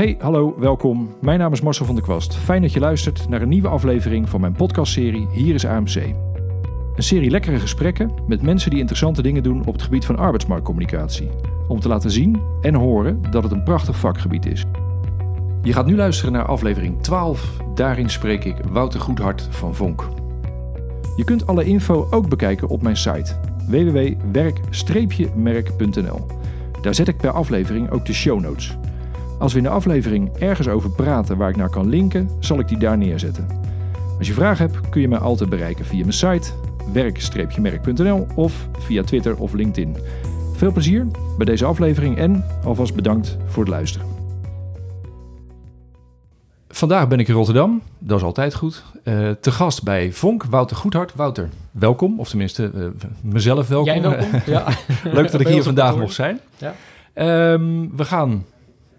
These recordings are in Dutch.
Hey, hallo, welkom. Mijn naam is Marcel van der Kwast. Fijn dat je luistert naar een nieuwe aflevering van mijn podcastserie Hier is AMC. Een serie lekkere gesprekken met mensen die interessante dingen doen op het gebied van arbeidsmarktcommunicatie. Om te laten zien en horen dat het een prachtig vakgebied is. Je gaat nu luisteren naar aflevering 12. Daarin spreek ik Wouter Goedhart van Vonk. Je kunt alle info ook bekijken op mijn site www.werk-merk.nl. Daar zet ik per aflevering ook de show notes. Als we in de aflevering ergens over praten waar ik naar kan linken, zal ik die daar neerzetten. Als je vragen hebt, kun je mij altijd bereiken via mijn site werk-merk.nl of via Twitter of LinkedIn. Veel plezier bij deze aflevering en alvast bedankt voor het luisteren. Vandaag ben ik in Rotterdam, dat is altijd goed. Uh, te gast bij Vonk, Wouter Goedhart. Wouter, welkom, of tenminste uh, mezelf welkom. Jij welkom, ja. Leuk dat ik hier vandaag mocht zijn. Ja. Um, we gaan,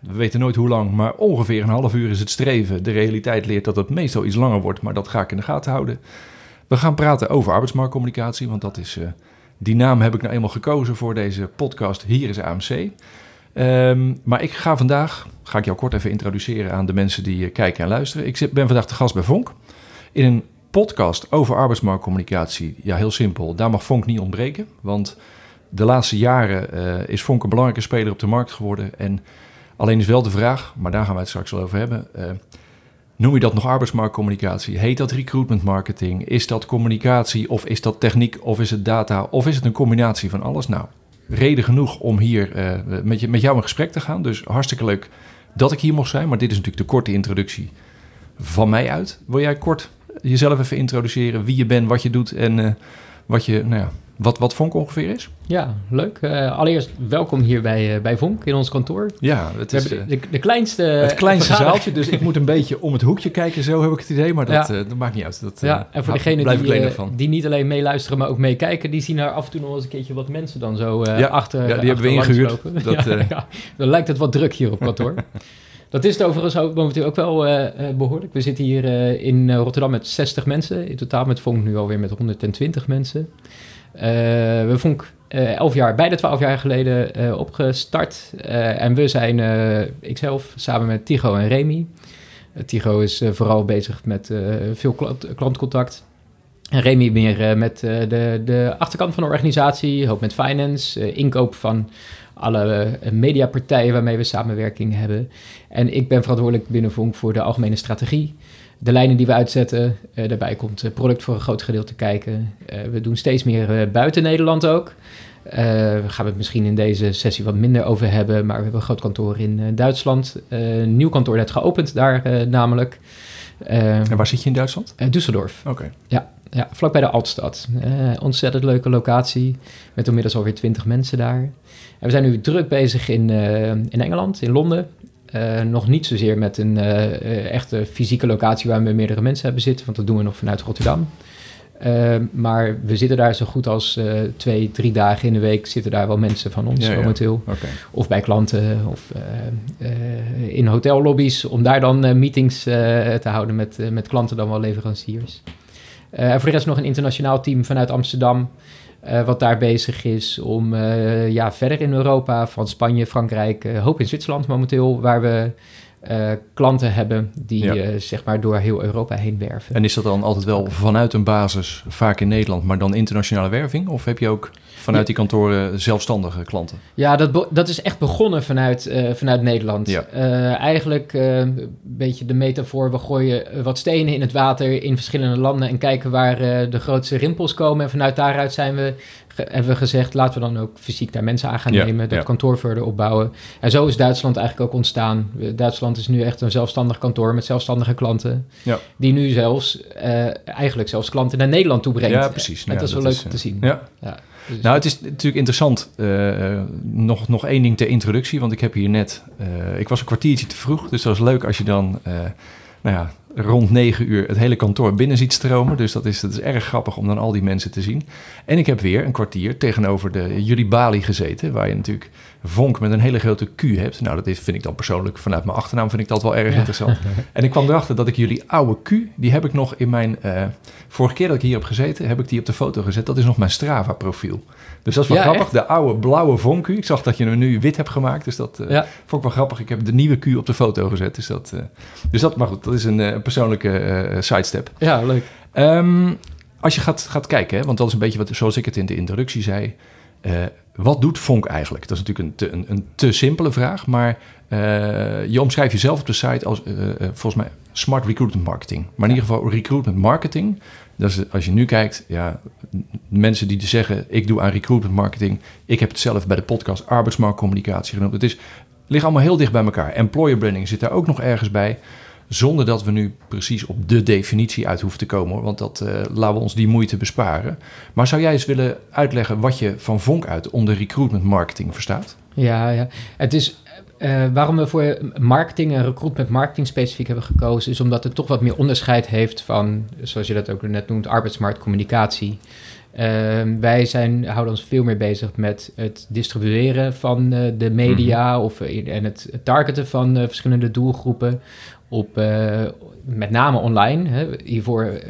we weten nooit hoe lang, maar ongeveer een half uur is het streven. De realiteit leert dat het meestal iets langer wordt, maar dat ga ik in de gaten houden. We gaan praten over arbeidsmarktcommunicatie, want dat is, uh, die naam heb ik nou eenmaal gekozen voor deze podcast. Hier is AMC. Um, maar ik ga vandaag, ga ik jou kort even introduceren aan de mensen die uh, kijken en luisteren. Ik ben vandaag de gast bij Vonk in een podcast over arbeidsmarktcommunicatie. Ja, heel simpel. Daar mag Vonk niet ontbreken, want de laatste jaren uh, is Vonk een belangrijke speler op de markt geworden. En alleen is wel de vraag, maar daar gaan we het straks wel over hebben. Uh, noem je dat nog arbeidsmarktcommunicatie? Heet dat recruitment marketing? Is dat communicatie of is dat techniek of is het data of is het een combinatie van alles? Nou, reden genoeg om hier uh, met, je, met jou in gesprek te gaan. Dus hartstikke leuk dat ik hier mocht zijn. Maar dit is natuurlijk de korte introductie van mij uit. Wil jij kort jezelf even introduceren? Wie je bent, wat je doet en uh, wat je, nou ja, wat, wat Vonk ongeveer is? Ja, leuk. Uh, allereerst welkom hier bij, uh, bij Vonk in ons kantoor. Ja, het is de, de, kleinste. Het kleinste zaaltje, dus ik moet een beetje om het hoekje kijken, zo heb ik het idee. Maar dat, ja. uh, dat maakt niet uit. Dat, ja, en voor degenen die, die niet alleen meeluisteren, maar ook meekijken, die zien daar af en toe nog eens een keertje wat mensen dan zo ja, achter. Ja, die hebben we ingehuurd. Dat, ja, dan lijkt het wat druk hier op kantoor. Dat is het overigens ook, momenteel ook wel uh, behoorlijk. We zitten hier uh, in Rotterdam met 60 mensen. In totaal met Vonk nu alweer met 120 mensen. Uh, we Vonk elf jaar, bijna twaalf jaar geleden opgestart. en we zijn, ikzelf, samen met Tigo en Remy. Tigo is vooral bezig met veel klant, klantcontact. En Remy meer met de, de achterkant van de organisatie, hoop met finance, inkoop van alle mediapartijen waarmee we samenwerking hebben. En ik ben verantwoordelijk binnen Vonk voor de algemene strategie. De lijnen die we uitzetten, uh, daarbij komt product voor een groot gedeelte kijken. Uh, we doen steeds meer buiten Nederland ook. Daar gaan we het misschien in deze sessie wat minder over hebben. Maar we hebben een groot kantoor in Duitsland. nieuw kantoor net geopend daar namelijk. En waar zit je in Duitsland? Düsseldorf. Oké. Ja, ja, vlakbij de Altstad. ontzettend leuke locatie. Met inmiddels alweer twintig mensen daar. En we zijn nu druk bezig in, in Engeland, in Londen. Uh, nog niet zozeer met een uh, echte fysieke locatie waar we meerdere mensen hebben zitten, want dat doen we nog vanuit Rotterdam. Uh, maar we zitten daar zo goed als twee, drie dagen in de week zitten daar wel mensen van ons ja, momenteel. Ja. Okay. Of bij klanten of in hotellobby's om daar dan meetings te houden met, met klanten dan wel leveranciers. en voor de rest nog een internationaal team vanuit Amsterdam. Wat daar bezig is om ja, verder in Europa, van Spanje, Frankrijk, hoop in Zwitserland momenteel, waar we klanten hebben die ja. zeg maar door heel Europa heen werven. En is dat dan altijd wel vanuit een basis, vaak in Nederland, maar dan internationale werving? Of heb je ook vanuit die kantoren zelfstandige klanten? Ja, dat, dat is echt begonnen vanuit, vanuit Nederland. Ja. eigenlijk een beetje de metafoor, we gooien wat stenen in het water in verschillende landen en kijken waar de grootste rimpels komen. En vanuit daaruit zijn we hebben we gezegd, laten we dan ook fysiek daar mensen aan gaan ja, nemen, dat ja. kantoor verder opbouwen. En zo is Duitsland eigenlijk ook ontstaan. Duitsland is nu echt een zelfstandig kantoor met zelfstandige klanten, ja. die nu zelfs uh, eigenlijk zelfs klanten naar Nederland toe brengt. Ja, precies. En dat is wel leuk om te zien. Ja. Dus nou, het is natuurlijk interessant. Uh, nog, nog één ding ter introductie, want ik heb hier net... Uh, ik was een kwartiertje te vroeg, dus dat was leuk als je dan nou ja, rond negen uur het hele kantoor binnen ziet stromen. Dus dat is, dat is erg grappig om dan al die mensen te zien. En ik heb weer een kwartier tegenover de Jullie Bali gezeten, waar je natuurlijk vonk met een hele grote Q hebt. Nou, dat is, vind ik dan persoonlijk, vanuit mijn achternaam vind ik dat wel erg interessant. En ik kwam erachter dat ik jullie oude Q, die heb ik nog in mijn... Uh, vorige keer dat ik hier heb gezeten, heb ik die op de foto gezet. Dat is nog mijn Strava-profiel. Dus dat is wel grappig. De oude blauwe vonk Q. Ik zag dat je hem nu wit hebt gemaakt, dus dat uh, vond ik wel grappig. Ik heb de nieuwe Q op de foto gezet, dus dat... Uh, dus dat, maar goed, dat is een persoonlijke sidestep. Ja, leuk. Um, als je gaat, gaat kijken, hè, want dat is een beetje wat, zoals ik het in de introductie zei wat doet Vonk eigenlijk? Dat is natuurlijk een te, een, een te simpele vraag, maar uh, je omschrijft jezelf op de site als uh, volgens mij smart recruitment marketing. Maar in ieder geval recruitment marketing. Dat is, als je nu kijkt, ja, mensen die zeggen: ik doe aan recruitment marketing. Ik heb het zelf bij de podcast arbeidsmarktcommunicatie genoemd. Het is, ligt allemaal heel dicht bij elkaar. Employer branding zit daar ook nog ergens bij. Zonder dat we nu precies op de definitie uit hoeven te komen, want dat uh, laten we ons die moeite besparen. Maar zou jij eens willen uitleggen wat je van Vonk uit onder recruitment marketing verstaat? Ja, ja. het is uh, waarom we voor marketing en recruitment marketing specifiek hebben gekozen, is omdat het toch wat meer onderscheid heeft van, zoals je dat ook net noemt, arbeidsmarktcommunicatie. Uh, wij zijn, houden ons veel meer bezig met het distribueren van uh, de media mm. of, en het targeten van verschillende doelgroepen op uh, met name online. Hè. Hiervoor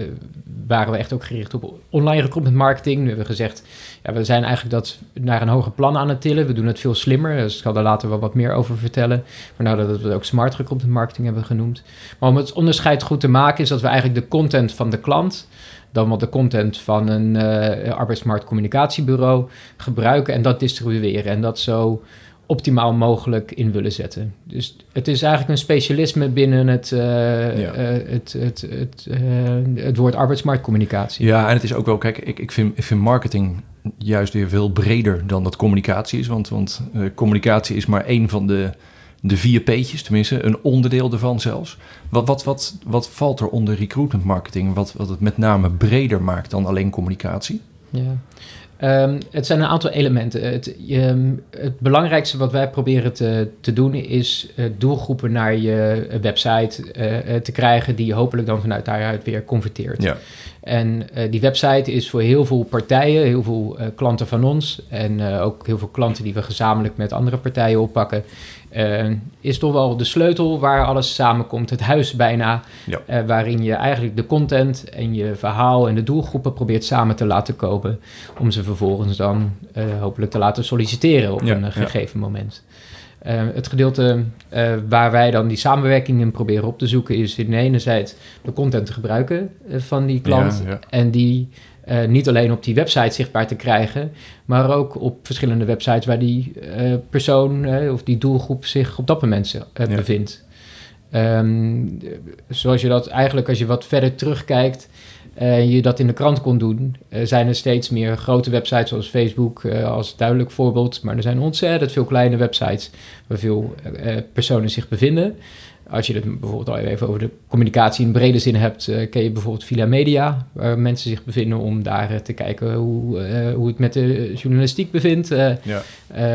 waren we echt ook gericht op online recruitment marketing. Nu hebben we gezegd, ja, we zijn eigenlijk dat naar een hoger plan aan het tillen. We doen het veel slimmer, dus ik zal daar later wel wat meer over vertellen. Maar nou dat we ook smart recruitment marketing hebben genoemd. Maar om het onderscheid goed te maken is dat we eigenlijk de content van de klant dan wat de content van een uh, arbeidsmarktcommunicatiebureau gebruiken en dat distribueren. En dat zo optimaal mogelijk in willen zetten. Dus het is eigenlijk een specialisme binnen het, uh, het, het, het, uh, het woord arbeidsmarktcommunicatie. Ja, en het is ook wel, kijk, ik, ik, vind, ik vind marketing juist weer veel breder dan dat communicatie is. Want, want communicatie is maar één van de, de vier P'tjes, tenminste, een onderdeel ervan zelfs. Wat, wat, wat, wat valt er onder recruitment marketing, wat, wat het met name breder maakt dan alleen communicatie? Ja. Um, het zijn een aantal elementen. Het, je, het, belangrijkste wat wij proberen te, te doen is uh, doelgroepen naar je website uh, te krijgen die je hopelijk dan vanuit daaruit weer converteert. Ja. En uh, die website is voor heel veel partijen, heel veel klanten van ons en ook heel veel klanten die we gezamenlijk met andere partijen oppakken, is toch wel de sleutel waar alles samenkomt. Het huis bijna, waarin je eigenlijk de content en je verhaal en de doelgroepen probeert samen te laten komen. Om ze vervolgens dan hopelijk te laten solliciteren op ja, een gegeven ja. moment. Het gedeelte waar wij dan die samenwerking in proberen op te zoeken is in de ene zijde de content te gebruiken van die klant en die uh, niet alleen op die website zichtbaar te krijgen, maar ook op verschillende websites waar die persoon of die doelgroep zich op dat moment ja. bevindt. Um, zoals je dat eigenlijk, als je wat verder terugkijkt en je dat in de krant kon doen, zijn er steeds meer grote websites zoals Facebook als duidelijk voorbeeld, maar er zijn ontzettend veel kleine websites waar veel personen zich bevinden. Als je het bijvoorbeeld al even over de communicatie in brede zin hebt, uh, ken je bijvoorbeeld Villa Media, waar mensen zich bevinden om daar uh, te kijken hoe, uh, hoe het met de journalistiek bevindt. Ja.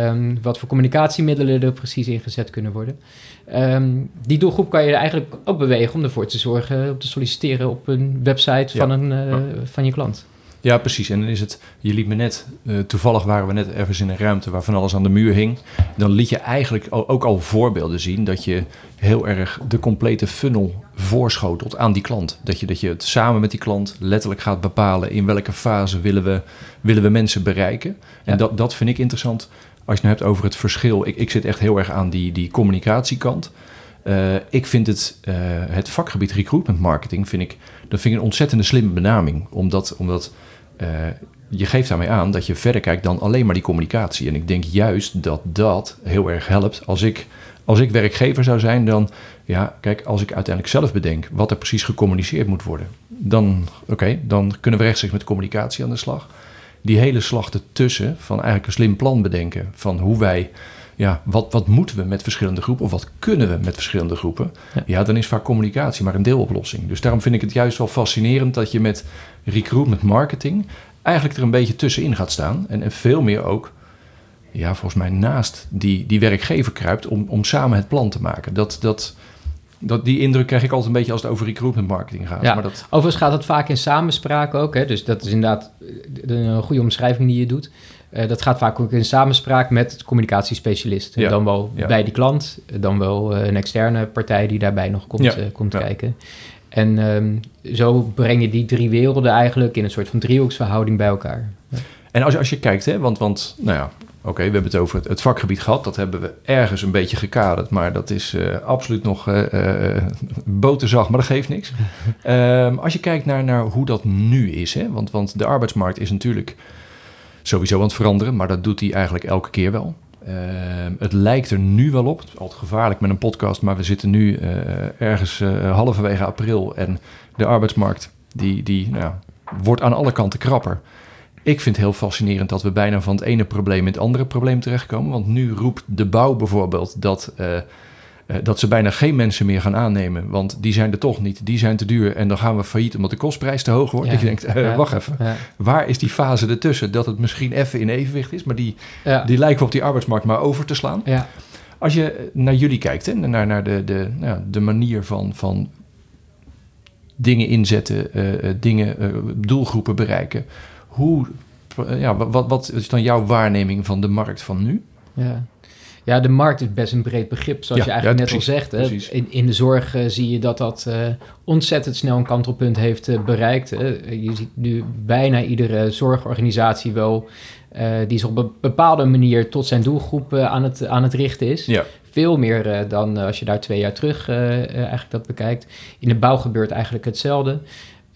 Um, wat voor communicatiemiddelen er precies ingezet kunnen worden. Um, die doelgroep kan je eigenlijk ook bewegen om ervoor te zorgen, om te solliciteren op een website van, een, van je klant. Ja, precies. En dan is het, je liet me net, uh, toevallig waren we net ergens in een ruimte waar van alles aan de muur hing. Dan liet je eigenlijk ook al voorbeelden zien dat je heel erg de complete funnel voorschotelt aan die klant. Dat je, dat je het samen met die klant letterlijk gaat bepalen in welke fase willen we, willen we mensen bereiken. En dat, dat vind ik interessant als je het hebt over het verschil. Ik, ik zit echt heel erg aan die, die communicatiekant. Uh, ik vind het, uh, het vakgebied recruitment marketing, vind ik, dat vind ik een ontzettende slimme benaming. Omdat, omdat je geeft daarmee aan dat je verder kijkt dan alleen maar die communicatie. En ik denk juist dat dat heel erg helpt. Als ik, als ik werkgever zou zijn, dan, ja, kijk, als ik uiteindelijk zelf bedenk wat er precies gecommuniceerd moet worden, dan, oké, dan kunnen we rechtstreeks met communicatie aan de slag. Die hele slag ertussen, van eigenlijk een slim plan bedenken van hoe wij ja, wat, wat moeten we met verschillende groepen of wat kunnen we met verschillende groepen? Ja. ja. dan is vaak communicatie maar een deeloplossing. Dus daarom vind ik het juist wel fascinerend dat je met recruitment marketing eigenlijk er een beetje tussenin gaat staan. En, en veel meer ook, ja, volgens mij naast die, die werkgever kruipt om, om samen het plan te maken. Dat, dat, dat, die indruk krijg ik altijd een beetje als het over recruitment marketing gaat. Ja. Maar dat, Overigens gaat het vaak in samenspraak ook. Hè? Dus dat is inderdaad een goede omschrijving die je doet. Uh, dat gaat vaak ook in samenspraak met het communicatiespecialist. Ja. Dan wel ja. bij die klant, dan wel uh, een externe partij die daarbij nog komt, ja. uh, komt kijken. En um, zo breng je die drie werelden eigenlijk in een soort van driehoeksverhouding bij elkaar. En als je, als je kijkt, hè, want, want nou ja, oké, okay, we hebben het over het, het, vakgebied gehad. Dat hebben we ergens een beetje gekaderd, maar dat is uh, absoluut nog uh, uh, boterzacht, maar dat geeft niks. um, als je kijkt naar, naar hoe dat nu is, hè, want, want de arbeidsmarkt is natuurlijk sowieso aan het veranderen, maar dat doet hij eigenlijk elke keer wel. Uh, het lijkt er nu wel op, het is altijd gevaarlijk met een podcast, maar we zitten nu uh, ergens uh, halverwege april en de arbeidsmarkt die, die nou, wordt aan alle kanten krapper. Ik vind het heel fascinerend dat we bijna van het ene probleem in het andere probleem terechtkomen. Want nu roept de bouw bijvoorbeeld dat, uh, dat ze bijna geen mensen meer gaan aannemen. Want die zijn er toch niet, die zijn te duur. En dan gaan we failliet omdat de kostprijs te hoog wordt. Ja. Dat je denkt, uh, ja. wacht even, ja. waar is die fase ertussen? Dat het misschien even in evenwicht is, maar die, die lijken op die arbeidsmarkt maar over te slaan. Als je naar jullie kijkt, hè, naar, naar de, de, nou, de manier van, van dingen inzetten, dingen, doelgroepen bereiken hoe, ja, wat, wat is dan jouw waarneming van de markt van nu? Ja. Ja, de markt is best een breed begrip, zoals ja, je eigenlijk ja, net precies, al zegt. Hè? In, in de zorg uh, zie je dat dat uh, ontzettend snel een kantelpunt heeft uh, bereikt. Hè? Je ziet nu bijna iedere zorgorganisatie wel die zich op een bepaalde manier tot zijn doelgroep aan, het, aan het richten is. Ja. Veel meer dan als je daar twee jaar terug eigenlijk dat bekijkt. In de bouw gebeurt eigenlijk hetzelfde.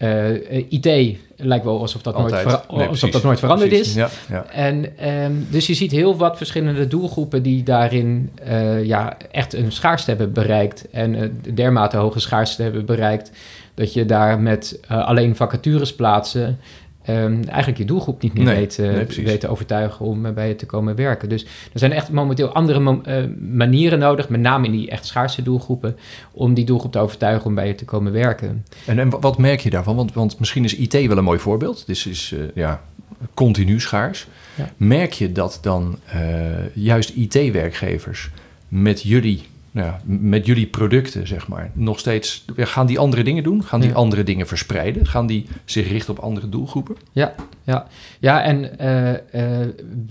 Uh, IT lijkt wel alsof dat, nooit, vera- nee, alsof dat nooit veranderd precies. is. Ja, ja. En um, dus je ziet heel wat verschillende doelgroepen die daarin uh, ja, echt een schaarste hebben bereikt. En uh, dermate hoge schaarste hebben bereikt dat je daar met alleen vacatures plaatsen Um, eigenlijk je doelgroep niet meer nee, weet, uh, nee, weet te overtuigen om bij je te komen werken. Dus er zijn echt momenteel andere mo uh, manieren nodig, met name in die echt schaarse doelgroepen, om die doelgroep te overtuigen om bij je te komen werken. En, en wat merk je daarvan? Want, want misschien is IT wel een mooi voorbeeld. Dus is uh, ja, continu schaars. Ja. Merk je dat dan juist IT-werkgevers met jullie nou ja, met jullie producten, zeg maar, nog steeds... Gaan die andere dingen doen? Gaan die ja. andere dingen verspreiden? Gaan die zich richten op andere doelgroepen? Ja, ja. ja en uh, uh,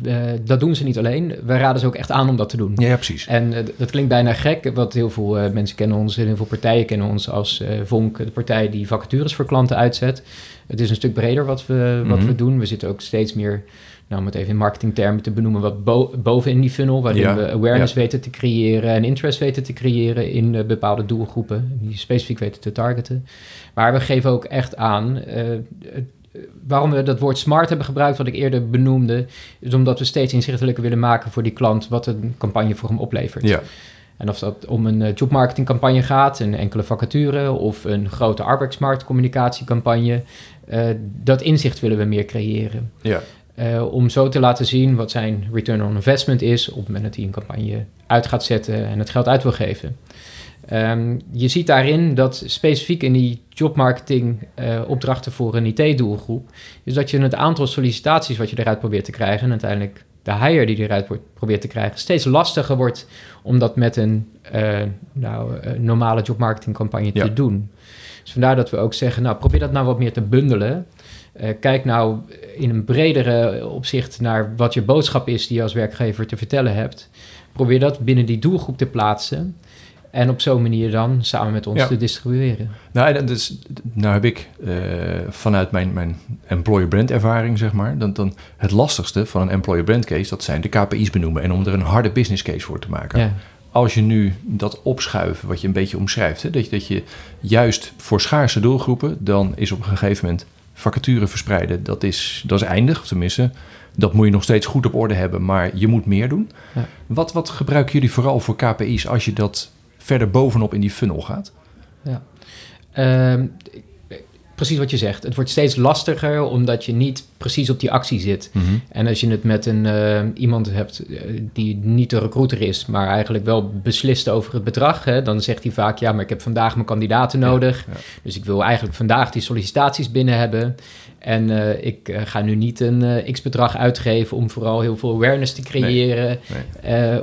uh, dat doen ze niet alleen. We raden ze ook echt aan om dat te doen. Ja, ja precies. En dat klinkt bijna gek, want heel veel mensen kennen ons... en heel veel partijen kennen ons als Vonk, de partij die vacatures voor klanten uitzet. Het is een stuk breder wat we, wat we doen. We zitten ook steeds meer nou, om het even in marketingtermen te benoemen, wat bo boven in die funnel, waarin ja, we awareness ja. weten te creëren en interest weten te creëren in uh, bepaalde doelgroepen, die specifiek weten te targeten. Maar we geven ook echt aan, uh, waarom we dat woord smart hebben gebruikt, wat ik eerder benoemde, is omdat we steeds inzichtelijker willen maken voor die klant wat een campagne voor hem oplevert. Ja. En of dat om een uh, jobmarketingcampagne gaat, een enkele vacature of een grote arbeidsmarktcommunicatiecampagne, uh, dat inzicht willen we meer creëren. Ja. Uh, om zo te laten zien wat zijn return on investment is op het moment dat hij een campagne uit gaat zetten en het geld uit wil geven. Um, je ziet daarin dat specifiek in die jobmarketing uh, opdrachten voor een IT-doelgroep, is dat je het aantal sollicitaties wat je eruit probeert te krijgen en uiteindelijk de hire die eruit wordt, probeert te krijgen, steeds lastiger wordt om dat met een uh, nou, normale jobmarketingcampagne ja. te doen. Dus vandaar dat we ook zeggen, nou probeer dat nou wat meer te bundelen. Uh, kijk nou in een bredere opzicht naar wat je boodschap is die je als werkgever te vertellen hebt. Probeer dat binnen die doelgroep te plaatsen. En op zo'n manier dan samen met ons ja. te distribueren. Nou, en dus, nou heb ik uh, vanuit mijn, mijn employer brand ervaring, zeg maar, dan, dan het lastigste van een employer brand case, dat zijn de KPI's benoemen en om er een harde business case voor te maken. Ja. Als je nu dat opschuiven, wat je een beetje omschrijft, hè, dat, je, dat je juist voor schaarse doelgroepen, dan is op een gegeven moment vacature verspreiden, dat is, dat is eindig. Tenminste, dat moet je nog steeds goed op orde hebben, maar je moet meer doen. Ja. Wat, wat gebruiken jullie vooral voor KPI's als je dat verder bovenop in die funnel gaat? Ja. Um, precies wat je zegt. Het wordt steeds lastiger omdat je niet precies op die actie zit. Mhm. En als je het met een, uh, iemand hebt uh, die niet de recruiter is, maar eigenlijk wel beslist over het bedrag, hè, dan zegt hij vaak: Ja, maar ik heb vandaag mijn kandidaten nodig. Dus ik wil eigenlijk vandaag die sollicitaties binnen hebben. En uh, ik ga nu niet een x-bedrag uitgeven om vooral heel veel awareness te creëren.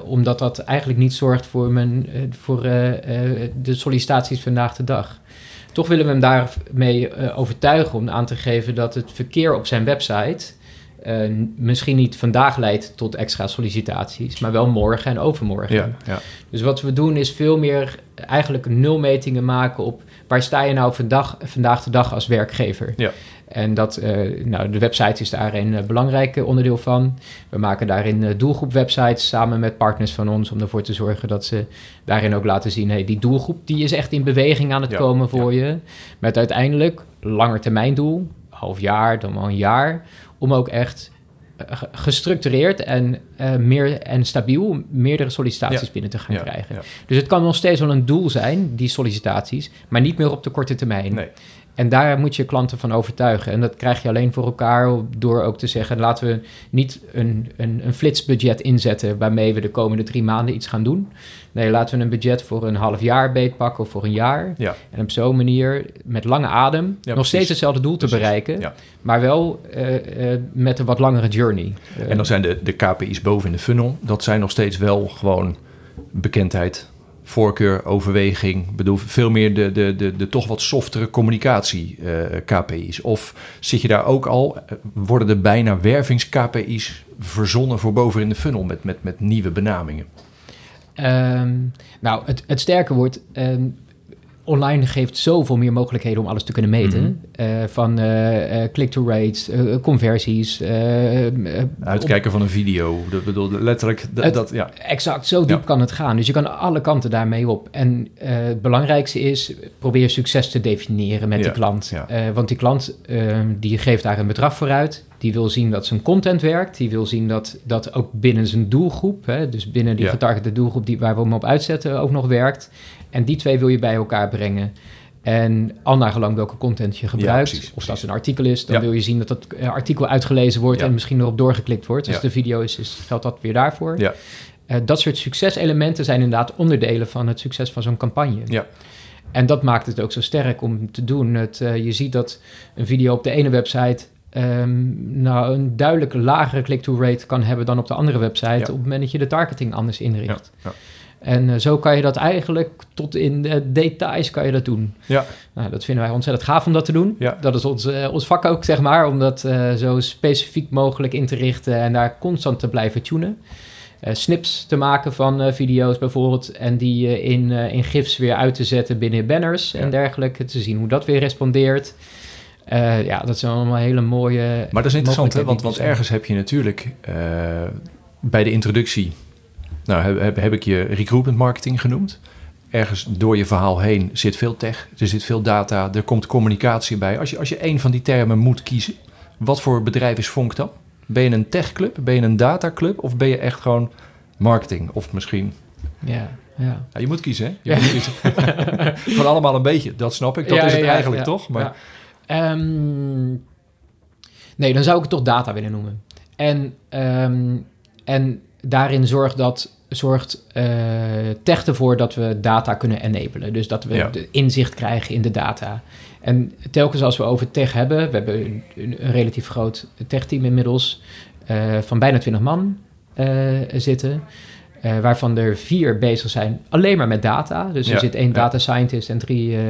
omdat dat eigenlijk niet zorgt voor, mijn, voor de sollicitaties vandaag de dag. Toch willen we hem daarmee overtuigen om aan te geven dat het verkeer op zijn website misschien niet vandaag leidt tot extra sollicitaties, maar wel morgen en overmorgen. Ja, ja. Dus wat we doen is veel meer eigenlijk nulmetingen maken op waar sta je nou vandaag, vandaag de dag als werkgever. Ja. En dat, uh, nou, de website is daar een uh, belangrijk onderdeel van. We maken daarin doelgroep-websites samen met partners van ons om ervoor te zorgen dat ze daarin ook laten zien: hey, die doelgroep die is echt in beweging aan het komen voor je. Met uiteindelijk langer termijn doel, half jaar, dan wel een jaar, om ook echt gestructureerd en meer en stabiel meerdere sollicitaties binnen te gaan krijgen. Dus het kan nog steeds wel een doel zijn, die sollicitaties, maar niet meer op de korte termijn. Nee. En daar moet je klanten van overtuigen. En dat krijg je alleen voor elkaar door ook te zeggen: laten we niet een, een, een flitsbudget inzetten waarmee we de komende drie maanden iets gaan doen. Nee, laten we een budget voor een half jaar beetpakken of voor een jaar. Ja. En op zo'n manier met lange adem nog steeds hetzelfde doel te bereiken, ja. maar wel uh, uh, met een wat langere journey. En dan zijn de, de KPI's boven in de funnel, dat zijn nog steeds wel gewoon bekendheid, voorkeur, overweging. Bedoel, veel meer de, de, de, de toch wat softere communicatie uh, eh. Of zit je daar ook al, worden er bijna wervings KPI's verzonnen voor boven in de funnel met, met, met nieuwe benamingen? Um, nou, het, het sterke wordt, um, online geeft zoveel meer mogelijkheden om alles te kunnen meten. Mm -hmm. van uh, click-to rates, conversies. Uitkijken van een video. Dat bedoel letterlijk. dat, ja. Exact, zo diep kan het gaan. Dus je kan alle kanten daarmee op. En het belangrijkste is, probeer succes te definiëren met ja. die klant. want die klant ehm, die geeft daar een bedrag voor uit. Die wil zien dat zijn content werkt. Die wil zien dat dat ook binnen zijn doelgroep, hè, dus binnen die getargete doelgroep die, waar we hem op uitzetten, ook nog werkt. En die twee wil je bij elkaar brengen. En al naar gelang welke content je gebruikt, ja, precies, of dat een artikel is, dan wil je zien dat dat eh, artikel uitgelezen wordt en misschien erop doorgeklikt wordt. Als de video is, is, geldt dat weer daarvoor. Uh, dat soort succeselementen zijn inderdaad onderdelen van het succes van zo'n campagne. Ja. En dat maakt het ook zo sterk om te doen. Het, uh, je ziet dat een video op de ene website um, nou, een duidelijk lagere click-to rate kan hebben dan op de andere website op het moment dat je de targeting anders inricht. Ja. En uh, zo kan je dat eigenlijk tot in de details kan je dat doen. Ja. Nou, dat vinden wij ontzettend gaaf om dat te doen. Ja. Dat is ons, uh, ons vak ook, zeg maar, om dat uh, zo specifiek mogelijk in te richten en daar constant te blijven tunen. snips te maken van video's bijvoorbeeld en die in, in GIFs weer uit te zetten binnen banners en dergelijke. Te zien hoe dat weer respondeert. ja, dat zijn allemaal hele mooie. Maar dat is interessant, hè? Want, want ergens heb je natuurlijk bij de introductie nou, heb, heb, ik je recruitment marketing genoemd. Ergens door je verhaal heen zit veel tech, er zit veel data, er komt communicatie bij. Als je, als je één van die termen moet kiezen, wat voor bedrijf is Vonk dan? Ben je een techclub, ben je een dataclub of ben je echt gewoon marketing? Of misschien... Ja, ja. ja je moet kiezen, hè? Je moet kiezen. van allemaal een beetje, dat snap ik. Dat is het eigenlijk, toch? Maar... Um, nee, dan zou ik het toch data willen noemen. En, um, en daarin zorgt dat zorgt uh, tech ervoor dat we data kunnen enablen. Dus dat we de inzicht krijgen in de data. En telkens als we over tech hebben, we hebben een, een relatief groot tech-team inmiddels uh, van bijna 20 man uh, zitten. Uh, waarvan er vier bezig zijn alleen maar met data. Dus er zit één data scientist en drie uh,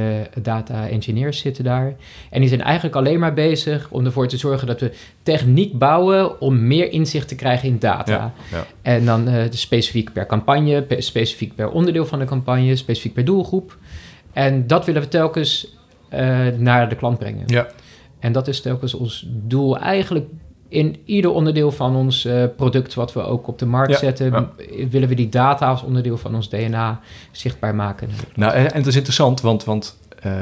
data engineers zitten daar. En die zijn eigenlijk alleen maar bezig om ervoor te zorgen dat we techniek bouwen om meer inzicht te krijgen in data. Ja, en dan uh, specifiek per campagne, per, specifiek per onderdeel van de campagne, specifiek per doelgroep. En dat willen we telkens naar de klant brengen. Ja. En dat is telkens ons doel eigenlijk in ieder onderdeel van ons uh, product wat we ook op de markt zetten, willen we die data als onderdeel van ons DNA zichtbaar maken. Nou, en, het is interessant, want, want uh,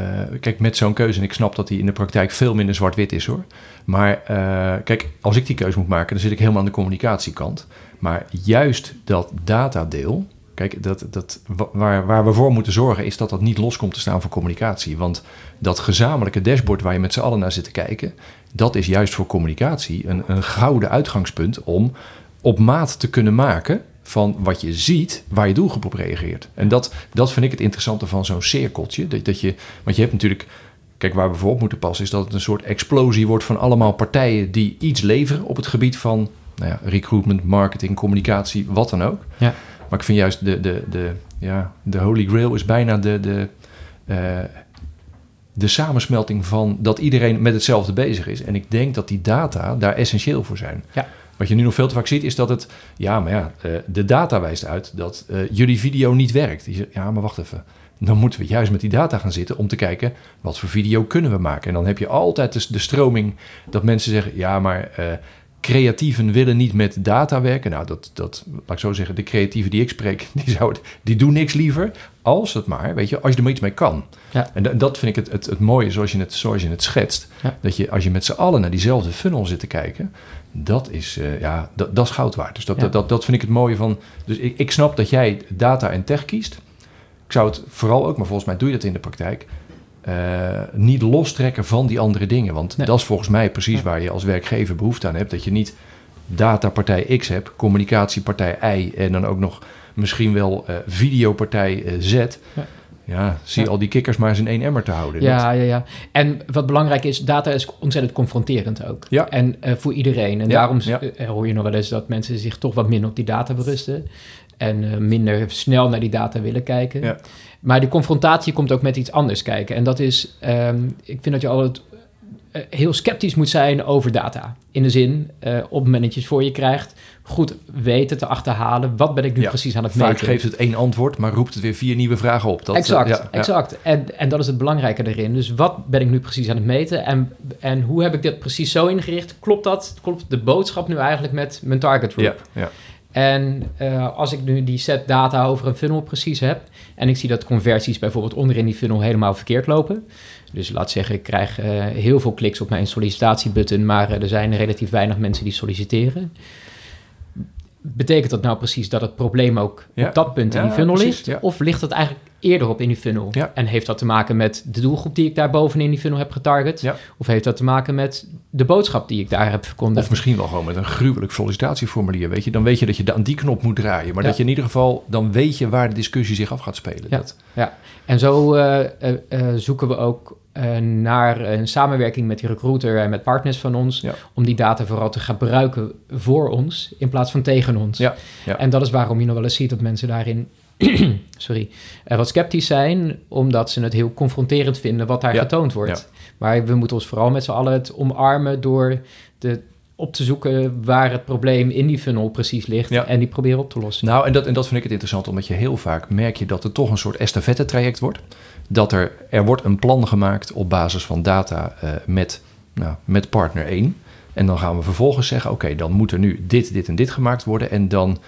kijk, met zo'n keuze, en ik snap dat die in de praktijk veel minder zwart-wit is hoor. Maar uh, kijk, als ik die keuze moet maken, dan zit ik helemaal aan de communicatiekant. Maar juist dat datadeel, Kijk, dat, dat, waar, waar we voor moeten zorgen is dat dat niet los komt te staan voor communicatie. Want dat gezamenlijke dashboard waar je met z'n allen naar zit te kijken, dat is juist voor communicatie een, een gouden uitgangspunt om op maat te kunnen maken van wat je ziet, waar je doelgroep op reageert. En dat, dat vind ik het interessante van zo'n cirkeltje. Dat, dat je, want je hebt natuurlijk, kijk, waar we voor op moeten passen, is dat het een soort explosie wordt van allemaal partijen die iets leveren op het gebied van nou ja, recruitment, marketing, communicatie, wat dan ook. Ja. Maar ik vind juist de, de, de, ja, de holy grail is bijna de, de, uh, de samensmelting van dat iedereen met hetzelfde bezig is. En ik denk dat die data daar essentieel voor zijn. Ja. Wat je nu nog veel te vaak ziet, is dat het... Ja, maar ja, uh, de data wijst uit dat uh, jullie video niet werkt. Ja, maar wacht even. Dan moeten we juist met die data gaan zitten om te kijken... wat voor video kunnen we maken. En dan heb je altijd de, de stroming dat mensen zeggen... ja, maar creatieven willen niet met data werken. Nou, dat, dat, laat ik zo zeggen, de creatieven die ik spreek, die, zou die doen niks liever. Als het maar, weet je, als je er maar iets mee kan. Ja. En dat vind ik het, het, het mooie, zoals je het, zoals je het schetst. Dat je, als je met z'n allen naar diezelfde funnel zit te kijken, dat is, uh, ja, dat, dat is goud waard. Dus dat, dat, dat, dat, vind ik het mooie van. Dus ik, ik snap dat jij data en tech kiest. Ik zou het vooral ook, maar volgens mij doe je dat in de praktijk uh, niet lostrekken van die andere dingen. Want dat is volgens mij precies waar je als werkgever behoefte aan hebt. Dat je niet datapartij X hebt, communicatiepartij Y en dan ook nog misschien wel uh, videopartij uh, Z. Ja. ja zie al die kikkers maar eens in één emmer te houden. Ja, ja, ja. En wat belangrijk is, data is ontzettend confronterend ook. Ja. En voor iedereen. En daarom hoor je nog wel eens dat mensen zich toch wat minder op die data berusten. En minder snel naar die data willen kijken. Ja. Maar die confrontatie komt ook met iets anders kijken. En dat is, um, ik vind dat je altijd uh, heel sceptisch moet zijn over data. In de zin, uh, op het moment dat je het voor je krijgt, goed weten te achterhalen. Wat ben ik nu ja, precies aan het meten? Vaak geeft het één antwoord, maar roept het weer vier nieuwe vragen op. Dat, exact, ja, exact. En, en dat is het belangrijke erin. Dus wat ben ik nu precies aan het meten? En, en hoe heb ik dit precies zo ingericht? Klopt dat? Klopt de boodschap nu eigenlijk met mijn target group? Ja, ja. En uh, als ik nu die set data over een funnel precies heb en ik zie dat conversies bijvoorbeeld onderin die funnel helemaal verkeerd lopen. Dus laat zeggen, ik krijg uh, heel veel kliks op mijn sollicitatiebutton, maar uh, er zijn relatief weinig mensen die solliciteren. Betekent dat nou precies dat het probleem ook op dat punt in die funnel ligt? Of ligt het eigenlijk eerder op in die funnel? En heeft dat te maken met de doelgroep die ik daar bovenin die funnel heb getarget? Of heeft dat te maken met de boodschap die ik daar heb verkondigd? Of misschien wel gewoon met een gruwelijk sollicitatieformulier, weet je? Dan weet je dat je aan die knop moet draaien. Maar dat je in ieder geval, dan weet je waar de discussie zich af gaat spelen. Ja, ja. en zo uh, uh, zoeken we ook uh, naar een samenwerking met die recruiter en met partners van ons. Om die data vooral te gebruiken voor ons in plaats van tegen ons. Ja, ja. En dat is waarom je nog wel eens ziet dat mensen daarin sorry, uh, wat sceptisch zijn, omdat ze het heel confronterend vinden wat daar getoond wordt. Maar we moeten ons vooral met z'n allen het omarmen door de op te zoeken waar het probleem in die funnel precies ligt en die proberen op te lossen. Nou, en dat, en dat vind ik het interessant, omdat je heel vaak merk je dat het toch een soort estafette traject wordt dat er, er wordt een plan gemaakt op basis van data uh, met, nou, met partner 1. En dan gaan we vervolgens zeggen: oké, dan moet er nu dit, dit en dit gemaakt worden. En dan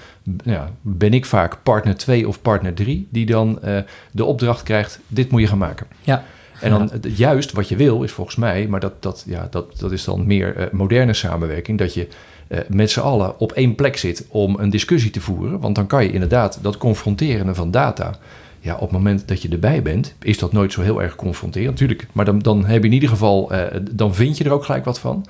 ja, ben ik vaak partner 2 of partner 3 die dan uh, de opdracht krijgt: dit moet je gaan maken. Ja. En dan ja. juist wat je wil is volgens mij, maar dat, dat, ja, dat, dat is dan meer uh, moderne samenwerking, dat je uh, met z'n allen op één plek zit om een discussie te voeren. Want dan kan je inderdaad dat confronteren van data ja, op het moment dat je erbij bent, is dat nooit zo heel erg confronterend. Natuurlijk, maar dan, dan heb je in ieder geval, uh, dan vind je er ook gelijk wat van.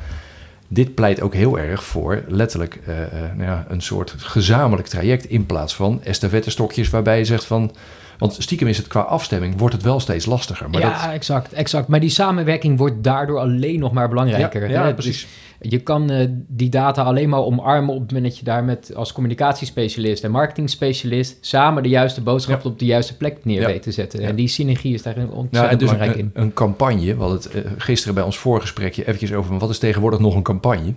Dit pleit ook heel erg voor letterlijk uh, nou ja, een soort gezamenlijk traject in plaats van estafette-stokjes waarbij je zegt van. Want stiekem is het qua afstemming, wordt het wel steeds lastiger. Maar ja, exact, exact. Maar die samenwerking wordt daardoor alleen nog maar belangrijker. Ja, ja precies. Je kan uh, die data alleen maar omarmen op het moment dat je daar met als communicatiespecialist en marketingspecialist samen de juiste boodschap op de juiste plek neer weet te zetten. En die synergie is daar ontzettend nou, dus belangrijk een, in. Een campagne, we hadden het uh, gisteren bij ons voorgesprekje eventjes over wat is tegenwoordig nog een campagne.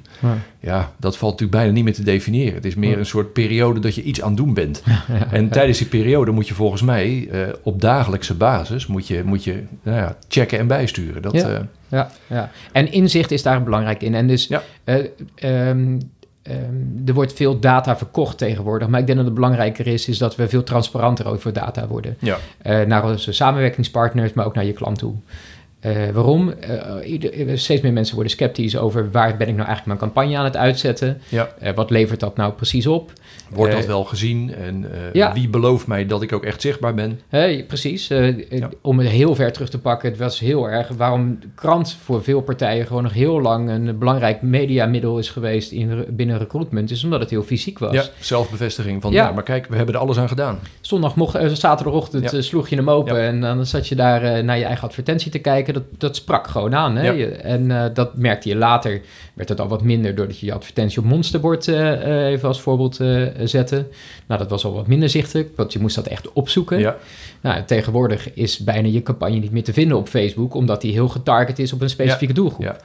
Ja, dat valt natuurlijk bijna niet meer te definiëren. Het is meer een soort periode dat je iets aan het doen bent. en tijdens die periode moet je volgens mij uh, op dagelijkse basis moet je, moet je nou checken en bijsturen. Dat, ja, ja. En inzicht is daar belangrijk in. En dus ja. uh, um, um, er wordt veel data verkocht tegenwoordig. Maar ik denk dat het belangrijker is, is dat we veel transparanter over data worden. Ja. Uh, naar onze samenwerkingspartners, maar ook naar je klant toe. Uh, waarom? Uh, steeds meer mensen worden sceptisch over waar ben ik nou eigenlijk mijn campagne aan het uitzetten? Ja. Uh, wat levert dat nou precies op? Wordt dat wel gezien? En ja. wie belooft mij dat ik ook echt zichtbaar ben? precies. Ja. Om het heel ver terug te pakken, het was heel erg waarom de krant voor veel partijen gewoon nog heel lang een belangrijk mediamiddel is geweest in, binnen recruitment, is omdat het heel fysiek was. Ja, zelfbevestiging van, ja. maar kijk, we hebben er alles aan gedaan. Zondag, mocht, zaterdagochtend sloeg je hem open en dan zat je daar naar je eigen advertentie te kijken dat, dat sprak gewoon aan. Hè? En uh, dat merkte je later, werd het al wat minder doordat je je advertentie op monsterbord uh, even als voorbeeld zette. Nou, dat was al wat minder zichtelijk, want je moest dat echt opzoeken. Ja. Nou, tegenwoordig is bijna je campagne niet meer te vinden op Facebook, omdat die heel getarget is op een specifieke doelgroep. Ja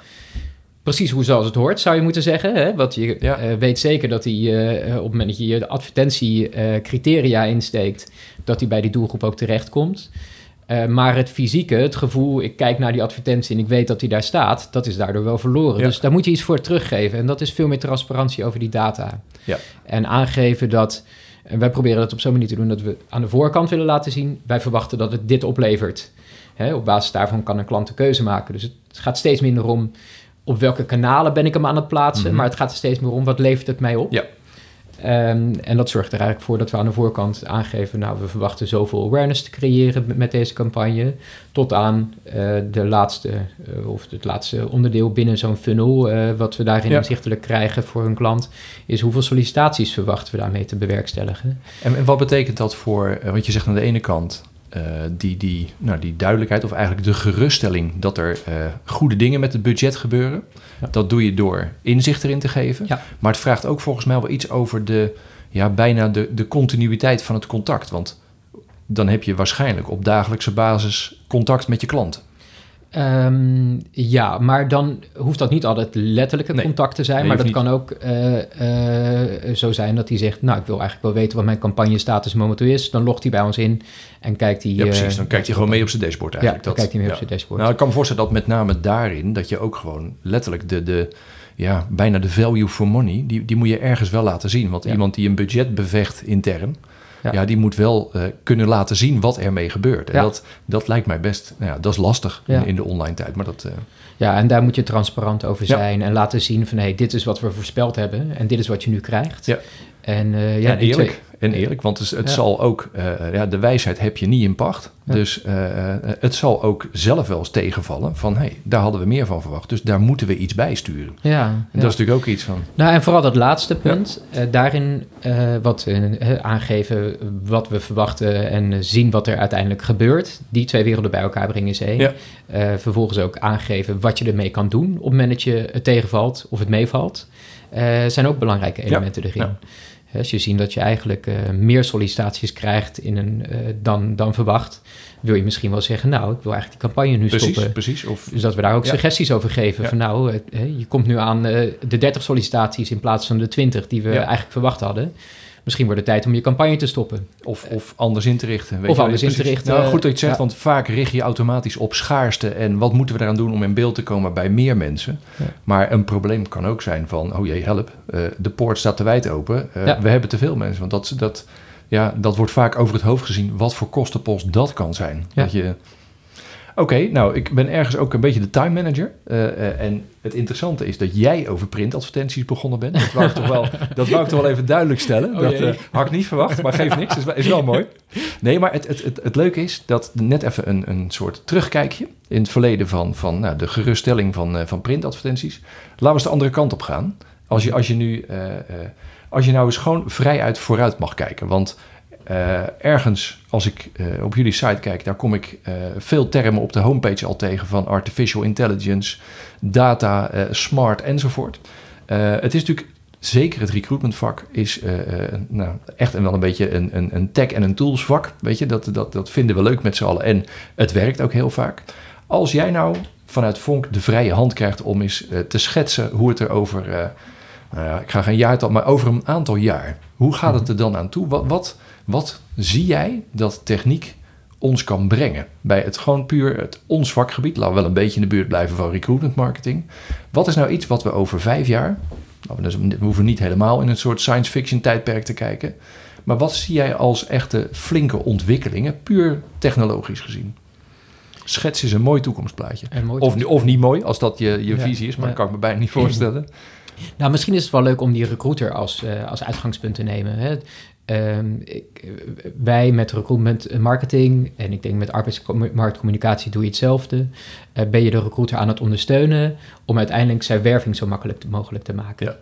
precies hoe zoals het hoort, zou je moeten zeggen. Hè? Want je weet zeker dat hij uh, op het moment dat je je advertentiecriteria insteekt, dat hij bij die doelgroep ook terechtkomt. Uh, maar het fysieke, het gevoel, ik kijk naar die advertentie en ik weet dat die daar staat, dat is daardoor wel verloren. Dus daar moet je iets voor teruggeven. En dat is veel meer transparantie over die data. Ja. En aangeven dat, en wij proberen dat op zo'n manier te doen, dat we aan de voorkant willen laten zien, wij verwachten dat het dit oplevert. Hè, op basis daarvan kan een klant een keuze maken. Dus het gaat steeds minder om op welke kanalen ben ik hem aan het plaatsen, mhm. maar het gaat er steeds meer om wat levert het mij op. Ja. Um, en dat zorgt er eigenlijk voor dat we aan de voorkant aangeven, nou, we verwachten zoveel awareness te creëren met, deze campagne, tot aan uh, de laatste, uh, of het laatste onderdeel binnen zo'n funnel, uh, wat we daarin ja. inzichtelijk krijgen voor een klant, is hoeveel sollicitaties verwachten we daarmee te bewerkstelligen. En, en wat betekent dat voor, want je zegt aan de ene kant, uh, die, die, nou, die duidelijkheid, of eigenlijk de geruststelling dat er uh, goede dingen met het budget gebeuren. Ja. Dat doe je door inzicht erin te geven. Ja. Maar het vraagt ook volgens mij wel iets over de, ja, bijna de, de continuïteit van het contact. Want dan heb je waarschijnlijk op dagelijkse basis contact met je klant. Um, ja, maar dan hoeft dat niet altijd letterlijke nee, contact te zijn. maar dat kan ook uh, uh, zo zijn dat hij zegt... nou, ik wil eigenlijk wel weten wat mijn campagne-status momenteel is. Dan logt hij bij ons in en kijkt hij... Ja, precies. Dan kijkt hij gewoon mee op zijn dashboard eigenlijk. Ja, dan kijkt hij mee op zijn dashboard. Nou, ik kan me voorstellen dat met name daarin... dat je ook gewoon letterlijk de... de ja, bijna de value for money... die, die moet je ergens wel laten zien. Want iemand die een budget bevecht intern ja. die moet wel uh, kunnen laten zien wat ermee gebeurt. En dat, dat lijkt mij best, nou ja, dat is lastig in, in, de online tijd. Maar dat, uh... Ja, en daar moet je transparant over zijn en laten zien van hé, hey, dit is wat we voorspeld hebben en dit is wat je nu krijgt. Ja. En, uh, ja, en eerlijk. En eerlijk, want het, het zal ook, uh, ja, de wijsheid heb je niet in pacht. Dus uh, het zal ook zelf wel eens tegenvallen van, hé, hey, daar hadden we meer van verwacht. Dus daar moeten we iets bij sturen. Ja, en dat is natuurlijk ook iets van. Nou, en vooral dat laatste punt, daarin wat aangeven wat we verwachten en zien wat er uiteindelijk gebeurt. Die twee werelden bij elkaar brengen is één. vervolgens ook aangeven wat je ermee kan doen op het moment dat je het tegenvalt of het meevalt. zijn ook belangrijke elementen erin. Als je ziet dat je eigenlijk uh, meer sollicitaties krijgt in een, uh, dan, dan verwacht, wil je misschien wel zeggen, nou, ik wil eigenlijk die campagne nu precies, stoppen. Precies, of, dus dat we daar ook ja. suggesties over geven. Ja. Van nou, uh, je komt nu aan de 30 sollicitaties in plaats van de 20 die we ja. eigenlijk verwacht hadden. Misschien wordt het tijd om je campagne te stoppen. Of, of anders in te richten. Weet of je anders in te richten. Nou, goed dat je het zegt, want vaak richt je automatisch op schaarste. En wat moeten we eraan doen om in beeld te komen bij meer mensen? Ja. Maar een probleem kan ook zijn van, oh jee, help, uh, de poort staat te wijd open. Uh, ja. We hebben te veel mensen. Want dat, dat, ja, dat wordt vaak over het hoofd gezien, wat voor kostenpost dat kan zijn. Dat je Oké, nou, ik ben ergens ook een beetje de time manager. Uh, uh, en het interessante is dat jij over printadvertenties begonnen bent. Dat wou ik toch wel, dat wou ik toch wel even duidelijk stellen. Oh, dat uh, had ik niet verwacht, maar geeft niks. Is, is wel mooi. Nee, maar het, het, het, het, leuke is dat net even een, een soort terugkijkje in het verleden van, van nou, de geruststelling van, van printadvertenties. Laten we eens de andere kant op gaan. Als je, als je nu, als je nou eens gewoon vrijuit vooruit mag kijken. Want uh, ergens, als ik uh, op jullie site kijk, daar kom ik uh, veel termen op de homepage al tegen van artificial intelligence, data, smart enzovoort. het is natuurlijk zeker het recruitment vak is nou, echt en wel een beetje een, een, een, tech en een tools vak. Weet je, dat, dat, dat vinden we leuk met z'n allen en het werkt ook heel vaak. Als jij nou vanuit Vonk de vrije hand krijgt om eens te schetsen hoe het er over, nou ik ga geen jaartal, maar over een aantal jaar, hoe gaat het er dan aan toe? Wat, wat wat zie jij dat techniek ons kan brengen? Bij het gewoon puur het ons vakgebied, laten we wel een beetje in de buurt blijven van recruitment marketing. Wat is nou iets wat we over vijf jaar, nou, we hoeven niet helemaal in een soort science fiction tijdperk te kijken, maar wat zie jij als echte flinke ontwikkelingen, puur technologisch gezien? Schets is een mooi toekomstplaatje. of, of niet mooi, als dat je, je visie is, maar dat kan ik me bijna niet voorstellen. Nou, misschien is het wel leuk om die recruiter als, uh, als uitgangspunt te nemen. Hè. Ehm, ik, wij met recruitment marketing en ik denk met arbeidsmarktcommunicatie doe je hetzelfde. Uh, ben je de recruiter aan het ondersteunen om uiteindelijk zijn werving zo makkelijk mogelijk te maken. Ja.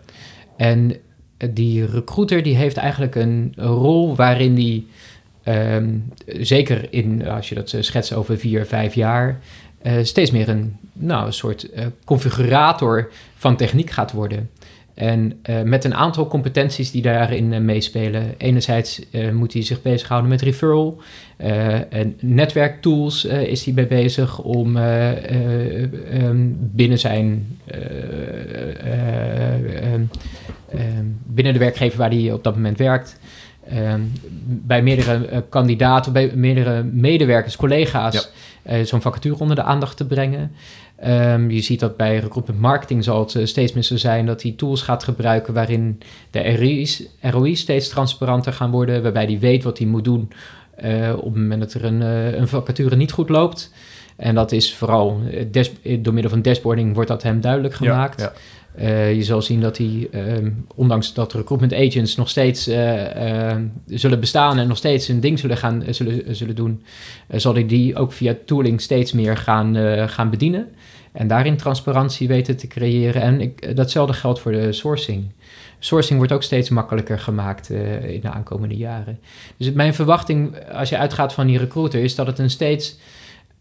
En eh, die recruiter die heeft eigenlijk een rol waarin die, ehm, zeker in, als je dat schetst over vier, vijf jaar, uh, steeds meer een, nou, een soort configurator van techniek gaat worden. En uh, met een aantal competenties die daarin uh, meespelen. Enerzijds uh, moet hij zich bezighouden met referral. en netwerktools is hij mee bezig om um, binnen zijn. Um, binnen de werkgever waar hij op dat moment werkt. bij meerdere kandidaten, bij meerdere medewerkers, collega's, zo'n vacature onder de aandacht te brengen. Um, je ziet dat bij recruitment marketing zal het eh, steeds meer zo zijn dat hij tools gaat gebruiken waarin de ROI's, ROI's steeds transparanter gaan worden, waarbij hij weet wat hij moet doen uh, op het moment dat er een, een vacature niet goed loopt. En dat is vooral door middel van dashboarding wordt dat hem duidelijk gemaakt. Ja, ja. Je zal zien dat hij, ehm, ondanks dat recruitment agents nog steeds zullen bestaan en nog steeds een ding zullen, gaan, zullen, zullen doen, zal hij die ook via tooling steeds meer gaan, gaan bedienen. En daarin transparantie weten te creëren. En ik, datzelfde geldt voor de sourcing. Sourcing wordt ook steeds makkelijker gemaakt in de aankomende jaren. Dus mijn verwachting, als je uitgaat van die recruiter, is dat het een steeds,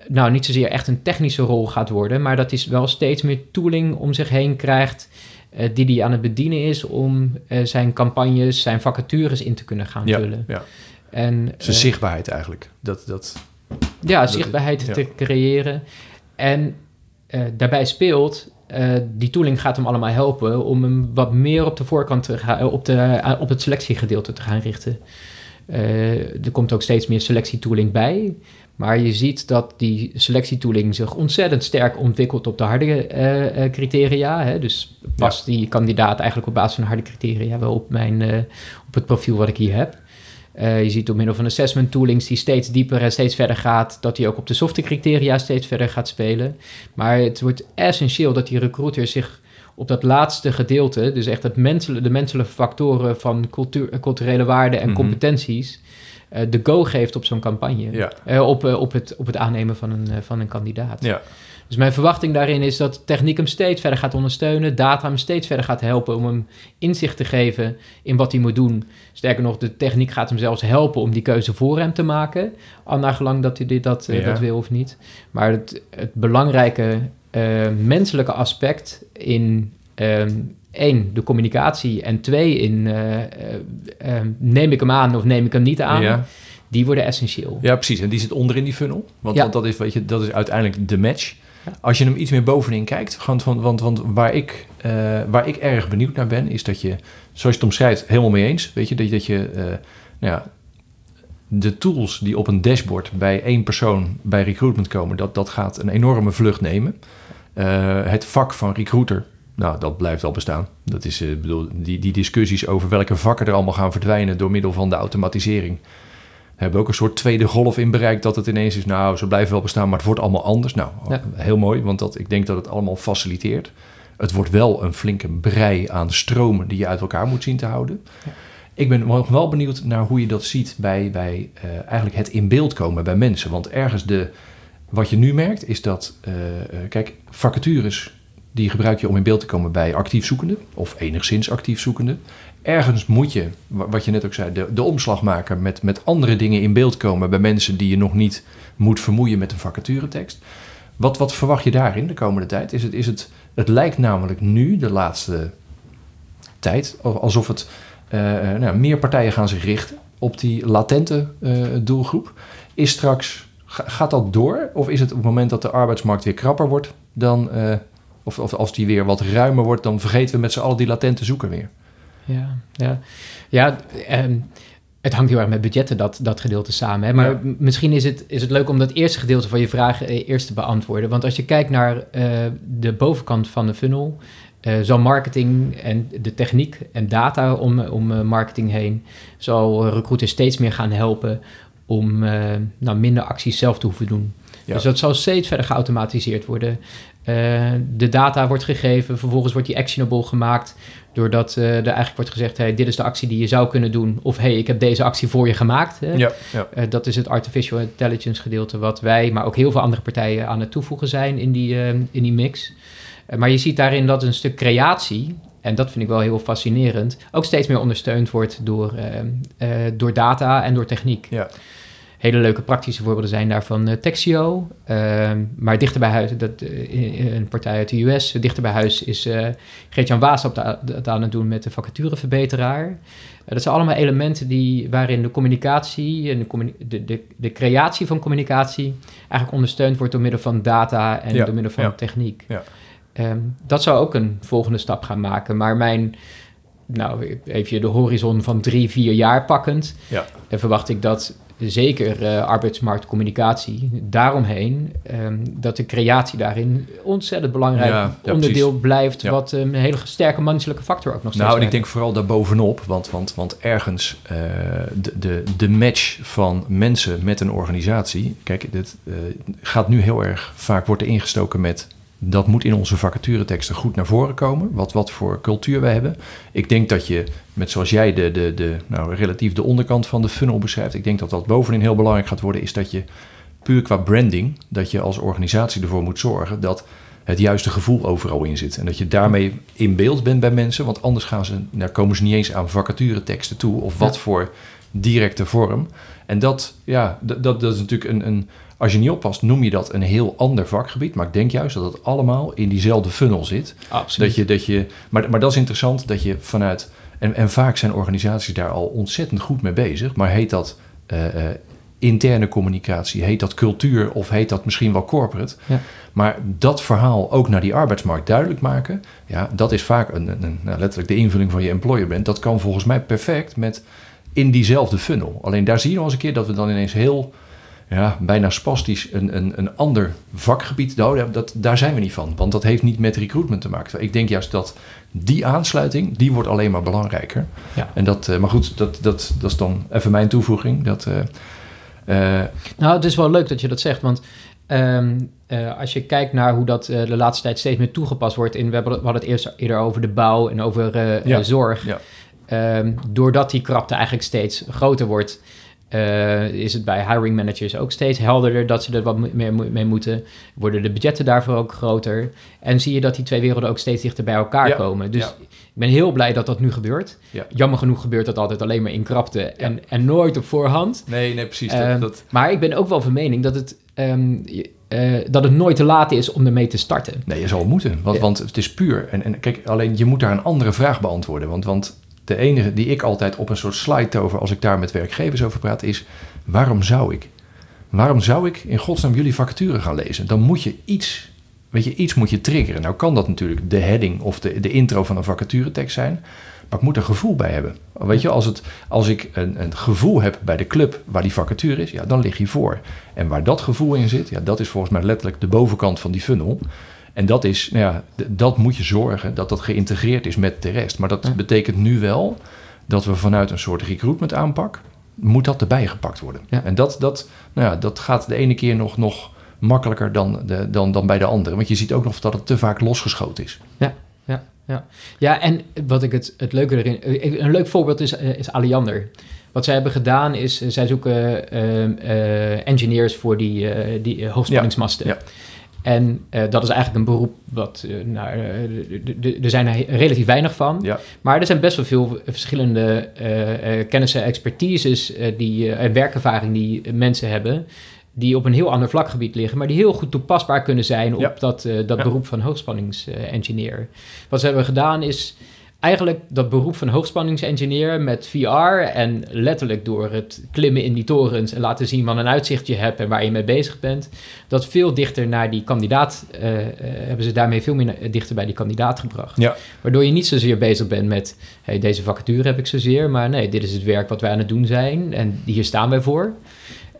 nou niet zozeer echt een technische rol gaat worden, maar dat hij wel steeds meer tooling om zich heen krijgt. Uh, die hij aan het bedienen is om uh, zijn campagnes, zijn vacatures in te kunnen gaan vullen. Ja. En, zijn zichtbaarheid eigenlijk. Dat, dat, ja, zichtbaarheid te creëren. En daarbij speelt, uh, die tooling gaat hem allemaal helpen om hem wat meer op de voorkant te gaan, eh, op, de, op het selectiegedeelte te gaan richten. er komt ook steeds meer selectietooling bij. Maar je ziet dat die selectietooling zich ontzettend sterk ontwikkelt op de harde uh, criteria. Hè? Dus past die kandidaat eigenlijk op basis van harde criteria wel op, mijn, uh, op het profiel wat ik hier heb. Uh, je ziet door middel van assessment toolings die steeds dieper en steeds verder gaat, dat die ook op de softe criteria steeds verder gaat spelen. Maar het wordt essentieel dat die recruiter zich op dat laatste gedeelte, dus echt het de menselijke factoren van cultuur, culturele waarden en mhm. competenties, de go geeft op zo'n campagne. Ja. Uh, op, op, het, op het aannemen van een, van een kandidaat. Ja. Dus mijn verwachting daarin is dat techniek hem steeds verder gaat ondersteunen, data hem steeds verder gaat helpen om hem inzicht te geven in wat hij moet doen. Sterker nog, de techniek gaat hem zelfs helpen om die keuze voor hem te maken, al naar gelang dat hij dit, dat, eh, dat wil of niet. Maar het, het belangrijke uh, menselijke aspect in um, één, de communicatie en twee, in uh, neem ik hem aan of neem ik hem niet aan. Die worden essentieel. Ja, precies. En die zit onder in die funnel. Want, want dat, is, weet je, dat is uiteindelijk de match. Als je hem iets meer bovenin kijkt, want, want, want waar, ik, uh, waar ik erg benieuwd naar ben, is dat je, zoals je het omschrijft, helemaal mee eens. Weet je, dat, dat je nou ja, de tools die op een dashboard bij één persoon bij recruitment komen, dat, dat gaat een enorme vlucht nemen. Het vak van recruiter, nou, dat blijft al bestaan. Dat is, bedoel, die, die discussies over welke vakken er allemaal gaan verdwijnen door middel van de automatisering hebben ook een soort tweede golf in bereikt dat het ineens is, nou, ze blijven wel bestaan, maar het wordt allemaal anders. Nou, heel mooi, want dat, ik denk dat het allemaal faciliteert. Het wordt wel een flinke brei aan stromen die je uit elkaar moet zien te houden. Ja. Ik ben nog wel benieuwd naar hoe je dat ziet bij, bij uh, eigenlijk het in beeld komen bij mensen. Want ergens de, wat je nu merkt is dat, uh, kijk, vacatures die gebruik je om in beeld te komen bij actief zoekenden of enigszins actief zoekenden ergens moet je, wat je net ook zei, de, de omslag maken met, met andere dingen in beeld komen bij mensen die je nog niet moet vermoeien met een vacaturetekst. Wat, wat verwacht je daarin de komende tijd? Is het, is het, het lijkt namelijk nu, de laatste tijd, alsof het uh, nou, meer partijen gaan zich richten op die latente uh, doelgroep. Is straks, gaat dat door? Of is het op het moment dat de arbeidsmarkt weer krapper wordt, dan, of, of als die weer wat ruimer wordt, dan vergeten we met z'n allen die latente zoeken weer? ja, ja. ja ehm, het hangt heel erg met budgetten, dat, dat gedeelte samen. Hè? Maar misschien is het, is het leuk om dat eerste gedeelte van je vraag eh, eerst te beantwoorden. Want als je kijkt naar uh, de bovenkant van de funnel, uh, zal marketing en de techniek en data om, om marketing heen, zal recruiters steeds meer gaan helpen om nou, minder acties zelf te hoeven doen. Dus dat zal steeds verder geautomatiseerd worden. Uh, de data wordt gegeven, vervolgens wordt die actionable gemaakt. Doordat uh, er eigenlijk wordt gezegd: hey, dit is de actie die je zou kunnen doen. Of hey, ik heb deze actie voor je gemaakt. Hè? Ja, ja. Uh, dat is het artificial intelligence gedeelte wat wij, maar ook heel veel andere partijen aan het toevoegen zijn in die, in die mix. maar je ziet daarin dat een stuk creatie, en dat vind ik wel heel fascinerend, ook steeds meer ondersteund wordt door, door data en door techniek. Ja. Hele leuke praktische voorbeelden zijn daarvan uh, Texio. Ehm, maar dichter bij huis, dat, uh, een partij uit de US, dichter bij huis is uh, Geert-Jan Waas op het aan het doen met de vacatureverbeteraar. dat zijn allemaal elementen die, waarin de communicatie en de, de, de, creatie van communicatie eigenlijk ondersteund wordt door middel van data en door middel van techniek. Ja. Ehm, dat zou ook een volgende stap gaan maken. Maar mijn nou, even de horizon van drie, vier jaar pakkend, ja. verwacht ik dat zeker uh, arbeidsmarktcommunicatie, daaromheen, um, dat de creatie daarin ontzettend belangrijk onderdeel blijft, wat een hele sterke menselijke factor ook nog steeds Nou, en ik denk vooral daarbovenop, want, want, want ergens uh, de, de, de match van mensen met een organisatie, kijk, dit uh, gaat nu heel erg vaak worden ingestoken met dat moet in onze vacatureteksten goed naar voren komen. Wat, wat voor cultuur we hebben. Ik denk dat je, met zoals jij de, de, de, nou, relatief de onderkant van de funnel beschrijft. Ik denk dat dat bovenin heel belangrijk gaat worden. Is dat je puur qua branding, dat je als organisatie ervoor moet zorgen dat het juiste gevoel overal in zit. En dat je daarmee in beeld bent bij mensen. Want anders gaan ze, nou, komen ze niet eens aan vacatureteksten toe. Of wat voor directe vorm. En dat, ja, dat, dat is natuurlijk een, een als je niet oppast, noem je dat een heel ander vakgebied. Maar ik denk juist dat het allemaal in diezelfde funnel zit. Absoluut. Dat je, dat je, maar, maar dat is interessant dat je vanuit. En, en vaak zijn organisaties daar al ontzettend goed mee bezig. Maar heet dat uh, uh, interne communicatie, heet dat cultuur of heet dat misschien wel corporate. Ja. Maar dat verhaal ook naar die arbeidsmarkt duidelijk maken, ja, dat is vaak een, een, nou, letterlijk de invulling van je employer bent. Dat kan volgens mij perfect met in diezelfde funnel. Alleen daar zie je nog eens een keer dat we dan ineens heel ja, bijna spastisch een, een, een ander vakgebied. Nou, dat, daar zijn we niet van, want dat heeft niet met recruitment te maken. Ik denk juist dat die aansluiting, die wordt alleen maar belangrijker. Ja. En dat, uh, maar goed, dat, dat, dat is dan even mijn toevoeging. Dat, uh, uh, nou, het is wel leuk dat je dat zegt, want um, als je kijkt naar hoe dat de laatste tijd steeds meer toegepast wordt... In, we, hebben, we hadden het eerst eerder over de bouw en over ja. zorg... Ja. Um, doordat die krapte eigenlijk steeds groter wordt... Uh, is het bij hiring managers ook steeds helderder dat ze er wat meer mee moeten. Worden de budgetten daarvoor ook groter. En zie je dat die twee werelden ook steeds dichter bij elkaar komen. Dus ik ben heel blij dat dat nu gebeurt. Ja. Jammer genoeg gebeurt dat altijd alleen maar in krapte en, en nooit op voorhand. Nee, nee, precies. Uh, dat, Maar ik ben ook wel van mening dat het, um, uh, dat het nooit te laat is om ermee te starten. Nee, je zal moeten. Want, want het is puur. En, en kijk, alleen je moet daar een andere vraag beantwoorden. Want, want de enige die ik altijd op een soort slide over als ik daar met werkgevers over praat is: waarom zou ik? Waarom zou ik in godsnaam jullie vacature gaan lezen? Dan moet je iets, weet je, iets moet je triggeren. Nou kan dat natuurlijk de heading of de, de intro van een vacaturetekst zijn, maar ik moet er gevoel bij hebben. Weet je, als, het, als ik een, een gevoel heb bij de club waar die vacature is, ja, dan lig je voor. En waar dat gevoel in zit, ja, dat is volgens mij letterlijk de bovenkant van die funnel. En dat is, nou ja, dat moet je zorgen dat dat geïntegreerd is met de rest. Maar dat betekent nu wel dat we vanuit een soort recruitment aanpak, moet dat erbij gepakt worden. En dat, dat, nou ja, dat gaat de ene keer nog, nog makkelijker dan, de, dan, dan bij de andere. Want je ziet ook nog dat het te vaak losgeschoten is. Ja, ja, ja. ja en wat ik het, het leuke erin... Een leuk voorbeeld is, eh, is Aliander. Wat zij hebben gedaan is, eh, zij zoeken uh, engineers voor die, uh, die hoogspanningsmasten. Ja. En uh, dat is eigenlijk een beroep wat, uh, nou, uh, er zijn er relatief weinig van. Ja. Maar er zijn best wel veel verschillende kennissen, expertises die, en werkervaring die mensen hebben. Die op een heel ander vlakgebied liggen, maar die heel goed toepasbaar kunnen zijn op ja. dat, dat ja. beroep van hoogspanningsengineer. Wat ze hebben gedaan is eigenlijk dat beroep van hoogspanningsengineer met VR en letterlijk door het klimmen in die torens en laten zien wat een uitzicht je hebt en waar je mee bezig bent, dat veel dichter naar die kandidaat, uh, hebben ze daarmee veel meer dichter bij die kandidaat gebracht. Ja. Waardoor je niet zozeer bezig bent met, hey, deze vacature heb ik zozeer, maar nee, dit is het werk wat wij aan het doen zijn en hier staan wij voor.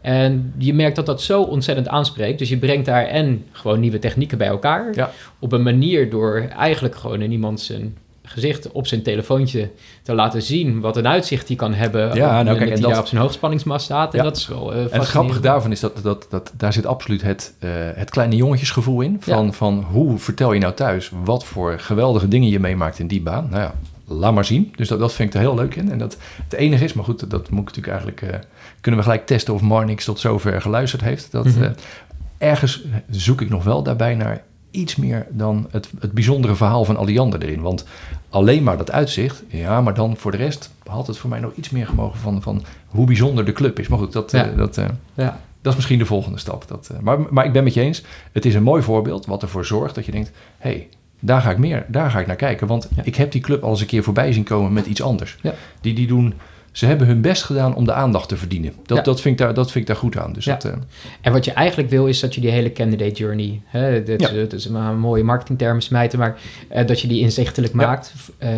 En je merkt dat dat zo ontzettend aanspreekt. Dus je brengt daar en gewoon nieuwe technieken bij elkaar. Ja. Op een manier door eigenlijk gewoon in iemand zijn gezicht op zijn telefoontje te laten zien wat een uitzicht hij kan hebben. Ja, nou, kijk, en dat, op zijn hoogspanningsmast staat. En dat is wel. Uh, en het grappige daarvan is dat, dat, dat daar zit absoluut het, uh, het kleine jongetjesgevoel in. Van, van hoe vertel je nou thuis wat voor geweldige dingen je meemaakt in die baan. Nou ja, laat maar zien. Dus dat, dat vind ik er heel leuk in. En dat het enige is, maar goed, dat moet ik natuurlijk eigenlijk. Uh, kunnen we gelijk testen of Marnix tot zover geluisterd heeft. Dat, mm -hmm. ergens zoek ik nog wel daarbij naar iets meer dan het, het bijzondere verhaal van Alliander erin. Want alleen maar dat uitzicht, ja, maar dan voor de rest had het voor mij nog iets meer gemogen van, van hoe bijzonder de club is. Maar goed, dat, ja. uh, dat, uh, ja. dat is misschien de volgende stap. Dat, uh, maar, maar ik ben met je eens, het is een mooi voorbeeld wat ervoor zorgt dat je denkt, hé, hey, daar ga ik meer, daar ga ik naar kijken. Want ja. ik heb die club al eens een keer voorbij zien komen met iets anders. Die, die doen ze hebben hun best gedaan om de aandacht te verdienen. Dat, ja. dat, vind, ik daar, dat vind ik daar goed aan. Dus ja. dat, uh... En wat je eigenlijk wil is dat je die hele candidate journey, hè, dat, ja. dat is een mooie marketingterm smijten, maar uh, dat je die inzichtelijk maakt uh,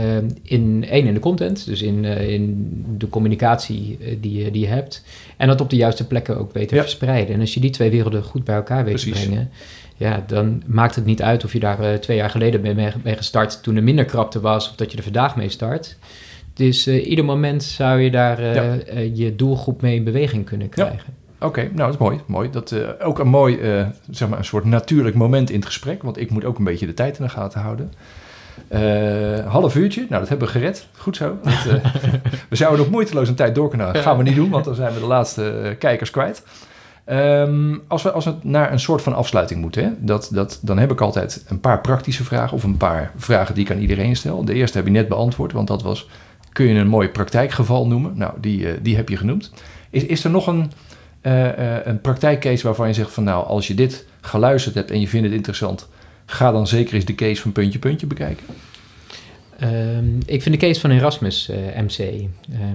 in één in de content, dus in, in de communicatie die, die je hebt. En dat op de juiste plekken ook beter verspreiden. En als je die twee werelden goed bij elkaar weet Precies. te brengen, ja, dan maakt het niet uit of je daar twee jaar geleden mee, mee gestart toen er minder krapte was, of dat je er vandaag mee start. Dus uh, ieder moment zou je daar uh, ja. uh, je doelgroep mee in beweging kunnen krijgen. Ja. Oké, okay, nou dat is mooi. mooi. Dat, ook een mooi, zeg maar een soort natuurlijk moment in het gesprek. Want ik moet ook een beetje de tijd in de gaten houden. half uurtje, nou dat hebben we gered. Goed zo. Dat, we zouden nog moeiteloos een tijd door kunnen. Dat gaan we niet doen, want dan zijn we de laatste kijkers kwijt. Um, als, we, als we naar een soort van afsluiting moeten, hè, dat, dat, dan heb ik altijd een paar praktische vragen of een paar vragen die ik aan iedereen stel. De eerste heb je net beantwoord, want dat was kun je een mooi praktijkgeval noemen. Nou, die, uh, die heb je genoemd. Is, is er nog een, uh, uh, een praktijkcase waarvan je zegt van nou, als je dit geluisterd hebt en je vindt het interessant, ga dan zeker eens de case van puntje puntje bekijken? Um, ik vind de case van Erasmus MC.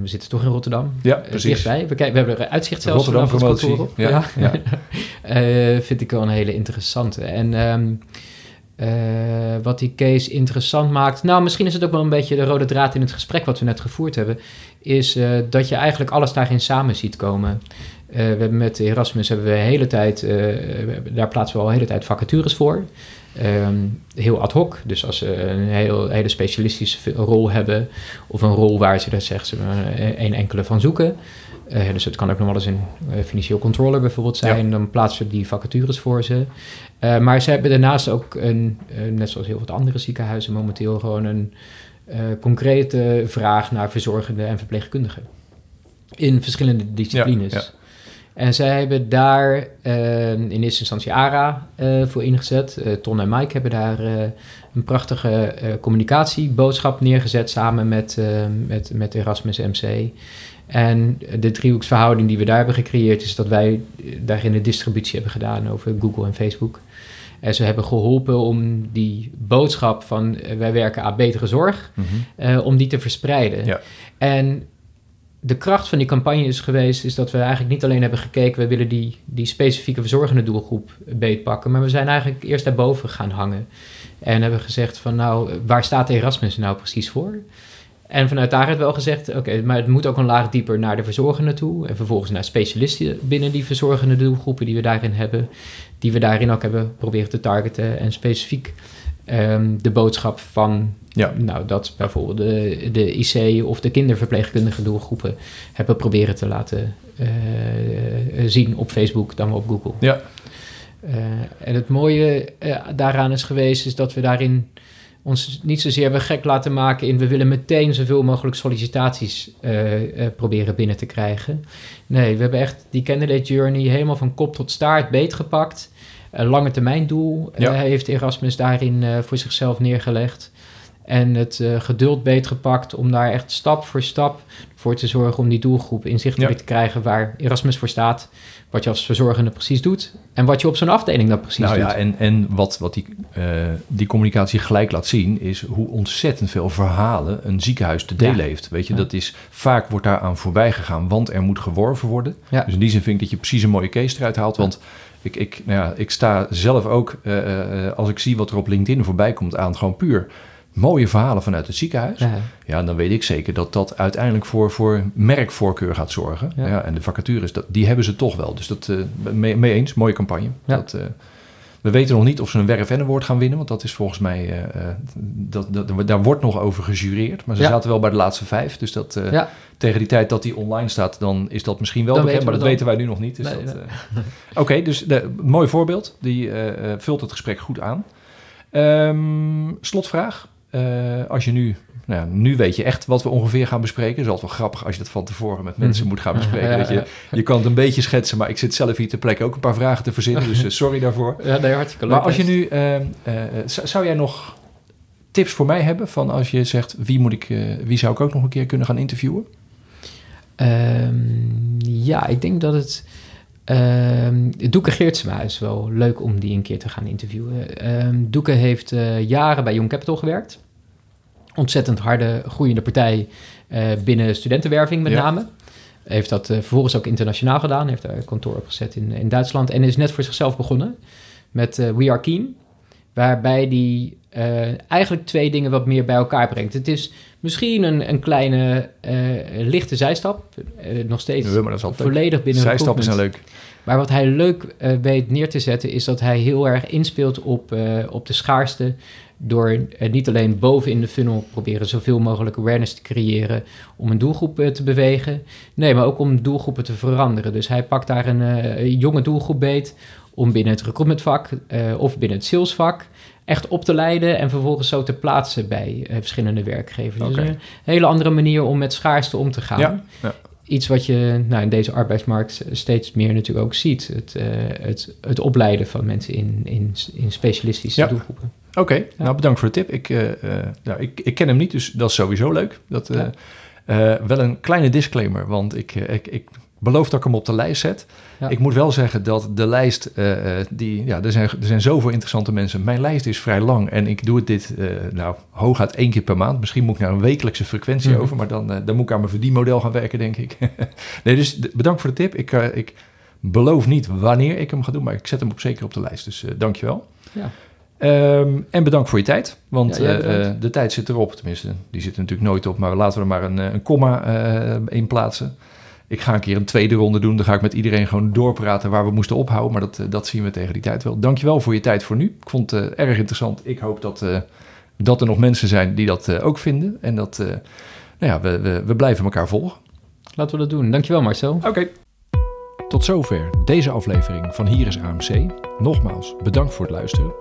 we zitten toch in Rotterdam. Ja, precies. Dichtbij. We, we hebben er uitzicht zelfs Rotterdam vanaf het kantoor op. Ja, ja. vind ik wel een hele interessante. En um, uh, wat die case interessant maakt. Nou, misschien is het ook wel een beetje de rode draad in het gesprek wat we net gevoerd hebben. Is uh, dat je eigenlijk alles daarin samen ziet komen. Uh, we hebben met Erasmus hebben we de hele tijd, daar plaatsen we al de hele tijd vacatures voor. Um, heel ad hoc, dus als ze een heel, hele specialistische rol hebben, of een rol waar ze daar zeggen ze een enkele van zoeken. Uh, dus het kan ook nog wel eens een uh, financieel controller bijvoorbeeld zijn. Ja. Dan plaatsen we die vacatures voor ze. Uh, maar ze hebben daarnaast ook, een, net zoals heel veel andere ziekenhuizen momenteel, gewoon een concrete vraag naar verzorgenden en verpleegkundigen. In verschillende disciplines. Ja, ja. En zij hebben daar in eerste instantie ARA voor ingezet. Ton en Mike hebben daar een prachtige communicatieboodschap neergezet samen met, met, met Erasmus MC. En de driehoeksverhouding die we daar hebben gecreëerd, is dat wij daarin de distributie hebben gedaan over Google en Facebook. En ze hebben geholpen om die boodschap van uh, wij werken aan betere zorg, mm -hmm. uh, om die te verspreiden. Ja. En de kracht van die campagne is geweest, is dat we eigenlijk niet alleen hebben gekeken, we willen die, die specifieke verzorgende doelgroep beetpakken, maar we zijn eigenlijk eerst daarboven gaan hangen. En hebben gezegd van nou, waar staat Erasmus nou precies voor? En vanuit daar werd wel gezegd, oké, okay, maar het moet ook een laag dieper naar de verzorgende toe. En vervolgens naar specialisten binnen die verzorgende doelgroepen die we daarin hebben. Die we daarin ook hebben proberen te targeten. En specifiek um, de boodschap van, ja. nou, dat bijvoorbeeld de, de IC of de kinderverpleegkundige doelgroepen hebben proberen te laten uh, zien op Facebook dan op Google. Ja. Uh, en het mooie uh, daaraan is geweest, is dat we daarin ons niet zozeer hebben gek laten maken in we willen meteen zoveel mogelijk sollicitaties uh, uh, proberen binnen te krijgen. Nee, we hebben echt die candidate journey helemaal van kop tot staart beetgepakt. Een lange termijn doel ja. heeft Erasmus daarin voor zichzelf neergelegd. En het geduld beetgepakt om daar echt stap voor stap voor te zorgen om die doelgroep inzichtelijk ja. te krijgen waar Erasmus voor staat wat je als verzorgende precies doet en wat je op zo'n afdeling dan precies nou, doet. Ja, en, en wat, wat die, uh, die communicatie gelijk laat zien, is hoe ontzettend veel verhalen een ziekenhuis te delen ja. heeft. Weet je, ja. dat is vaak wordt daaraan voorbij gegaan, want er moet geworven worden. Dus in die zin vind ik dat je precies een mooie case eruit haalt, want ik, ik, nou ja, ik sta zelf ook, uh, uh, als ik zie wat er op LinkedIn voorbij komt, aan gewoon puur mooie verhalen vanuit het ziekenhuis. Ja. ja, dan weet ik zeker dat dat uiteindelijk voor, voor merkvoorkeur gaat zorgen. Ja. ja en de vacatures, dat, die hebben ze toch wel. Dus dat uh, mee, mee, eens, mooie campagne. Ja. Dat, uh, We weten nog niet of ze een werf en een woord gaan winnen, want dat is volgens mij, dat, dat, daar wordt nog over gejureerd. Maar ze zaten wel bij de laatste vijf, dus dat tegen die tijd dat die online staat, dan is dat misschien wel bekend, maar dat weten wij nu nog niet. Dus Oké, dus de, mooi voorbeeld, die vult het gesprek goed aan. Um, slotvraag. Als je nu nou ja, nu weet je echt wat we ongeveer gaan bespreken. Het is altijd wel grappig als je dat van tevoren met mensen moet gaan bespreken. Dat je, je kan het een beetje schetsen, maar ik zit zelf hier ter plekke ook een paar vragen te verzinnen. Dus eh, sorry daarvoor. Ja, nee, hartstikke leuk. Maar als je nu, uh, zou jij nog tips voor mij hebben van als je zegt wie moet ik, wie zou ik ook nog een keer kunnen gaan interviewen? Um, ja, ik denk dat het. Um, Doeke Geertsma is wel leuk om die een keer te gaan interviewen. Um, Doeke heeft jaren bij Young Capital gewerkt ontzettend harde, groeiende partij uh, binnen studentenwerving met name. Heeft dat uh, vervolgens ook internationaal gedaan. Heeft daar een kantoor opgezet in, in Duitsland. En is net voor zichzelf begonnen met We Are Keen. Waarbij die eigenlijk twee dingen wat meer bij elkaar brengt. Het is misschien een, een kleine lichte zijstap. nog steeds ja, maar dat is volledig binnen Zijstappen zijn leuk. Maar wat hij leuk weet neer te zetten... is dat hij heel erg inspeelt op, op de schaarste door niet alleen boven in de funnel proberen zoveel mogelijk awareness te creëren om een doelgroep te bewegen, nee, maar ook om doelgroepen te veranderen. Dus hij pakt daar een jonge doelgroep beet om binnen het recruitmentvak of binnen het salesvak echt op te leiden en vervolgens zo te plaatsen bij verschillende werkgevers. Okay. Dus een hele andere manier om met schaarste om te gaan. Ja, ja. Iets wat je nou, in deze arbeidsmarkt steeds meer natuurlijk ook ziet. Het, het, het opleiden van mensen in, in, in specialistische doelgroepen. Oké, nou bedankt voor de tip. Ik, uh, nou, ik, ik ken hem niet, dus dat is sowieso leuk. Dat, uh, wel een kleine disclaimer, want ik, ik, ik beloof dat ik hem op de lijst zet. Ik moet wel zeggen dat de lijst, die, ja, er zijn, er zijn zoveel interessante mensen. Mijn lijst is vrij lang en ik doe het dit, nou, hooguit één keer per maand. Misschien moet ik naar een wekelijkse frequentie mhm. over, maar dan, dan moet ik aan mijn verdienmodel gaan werken, denk ik. nee, dus bedankt voor de tip. Ik, ik beloof niet wanneer ik hem ga doen, maar ik zet hem op zeker op de lijst. Dus dankjewel. Ja. Um, en bedankt voor je tijd, want ja, uh, de tijd zit erop. Tenminste, die zit er natuurlijk nooit op, maar laten we er maar een, een komma uh, in plaatsen. Ik ga een keer een tweede ronde doen. Dan ga ik met iedereen gewoon doorpraten waar we moesten ophouden. Maar dat, dat zien we tegen die tijd wel. Dankjewel voor je tijd voor nu. Ik vond het erg interessant. Ik hoop dat, dat er nog mensen zijn die dat ook vinden. En dat nou ja, we, we, we, blijven elkaar volgen. Laten we dat doen. Dankjewel Marcel. Oké. Tot zover deze aflevering van Hier is AMC. Nogmaals, bedankt voor het luisteren.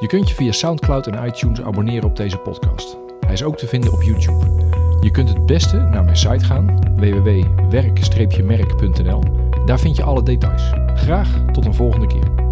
Je kunt je via SoundCloud en iTunes abonneren op deze podcast. Hij is ook te vinden op YouTube. Je kunt het beste naar mijn site gaan, www.werk-merk.nl. Daar vind je alle details. Graag tot een volgende keer.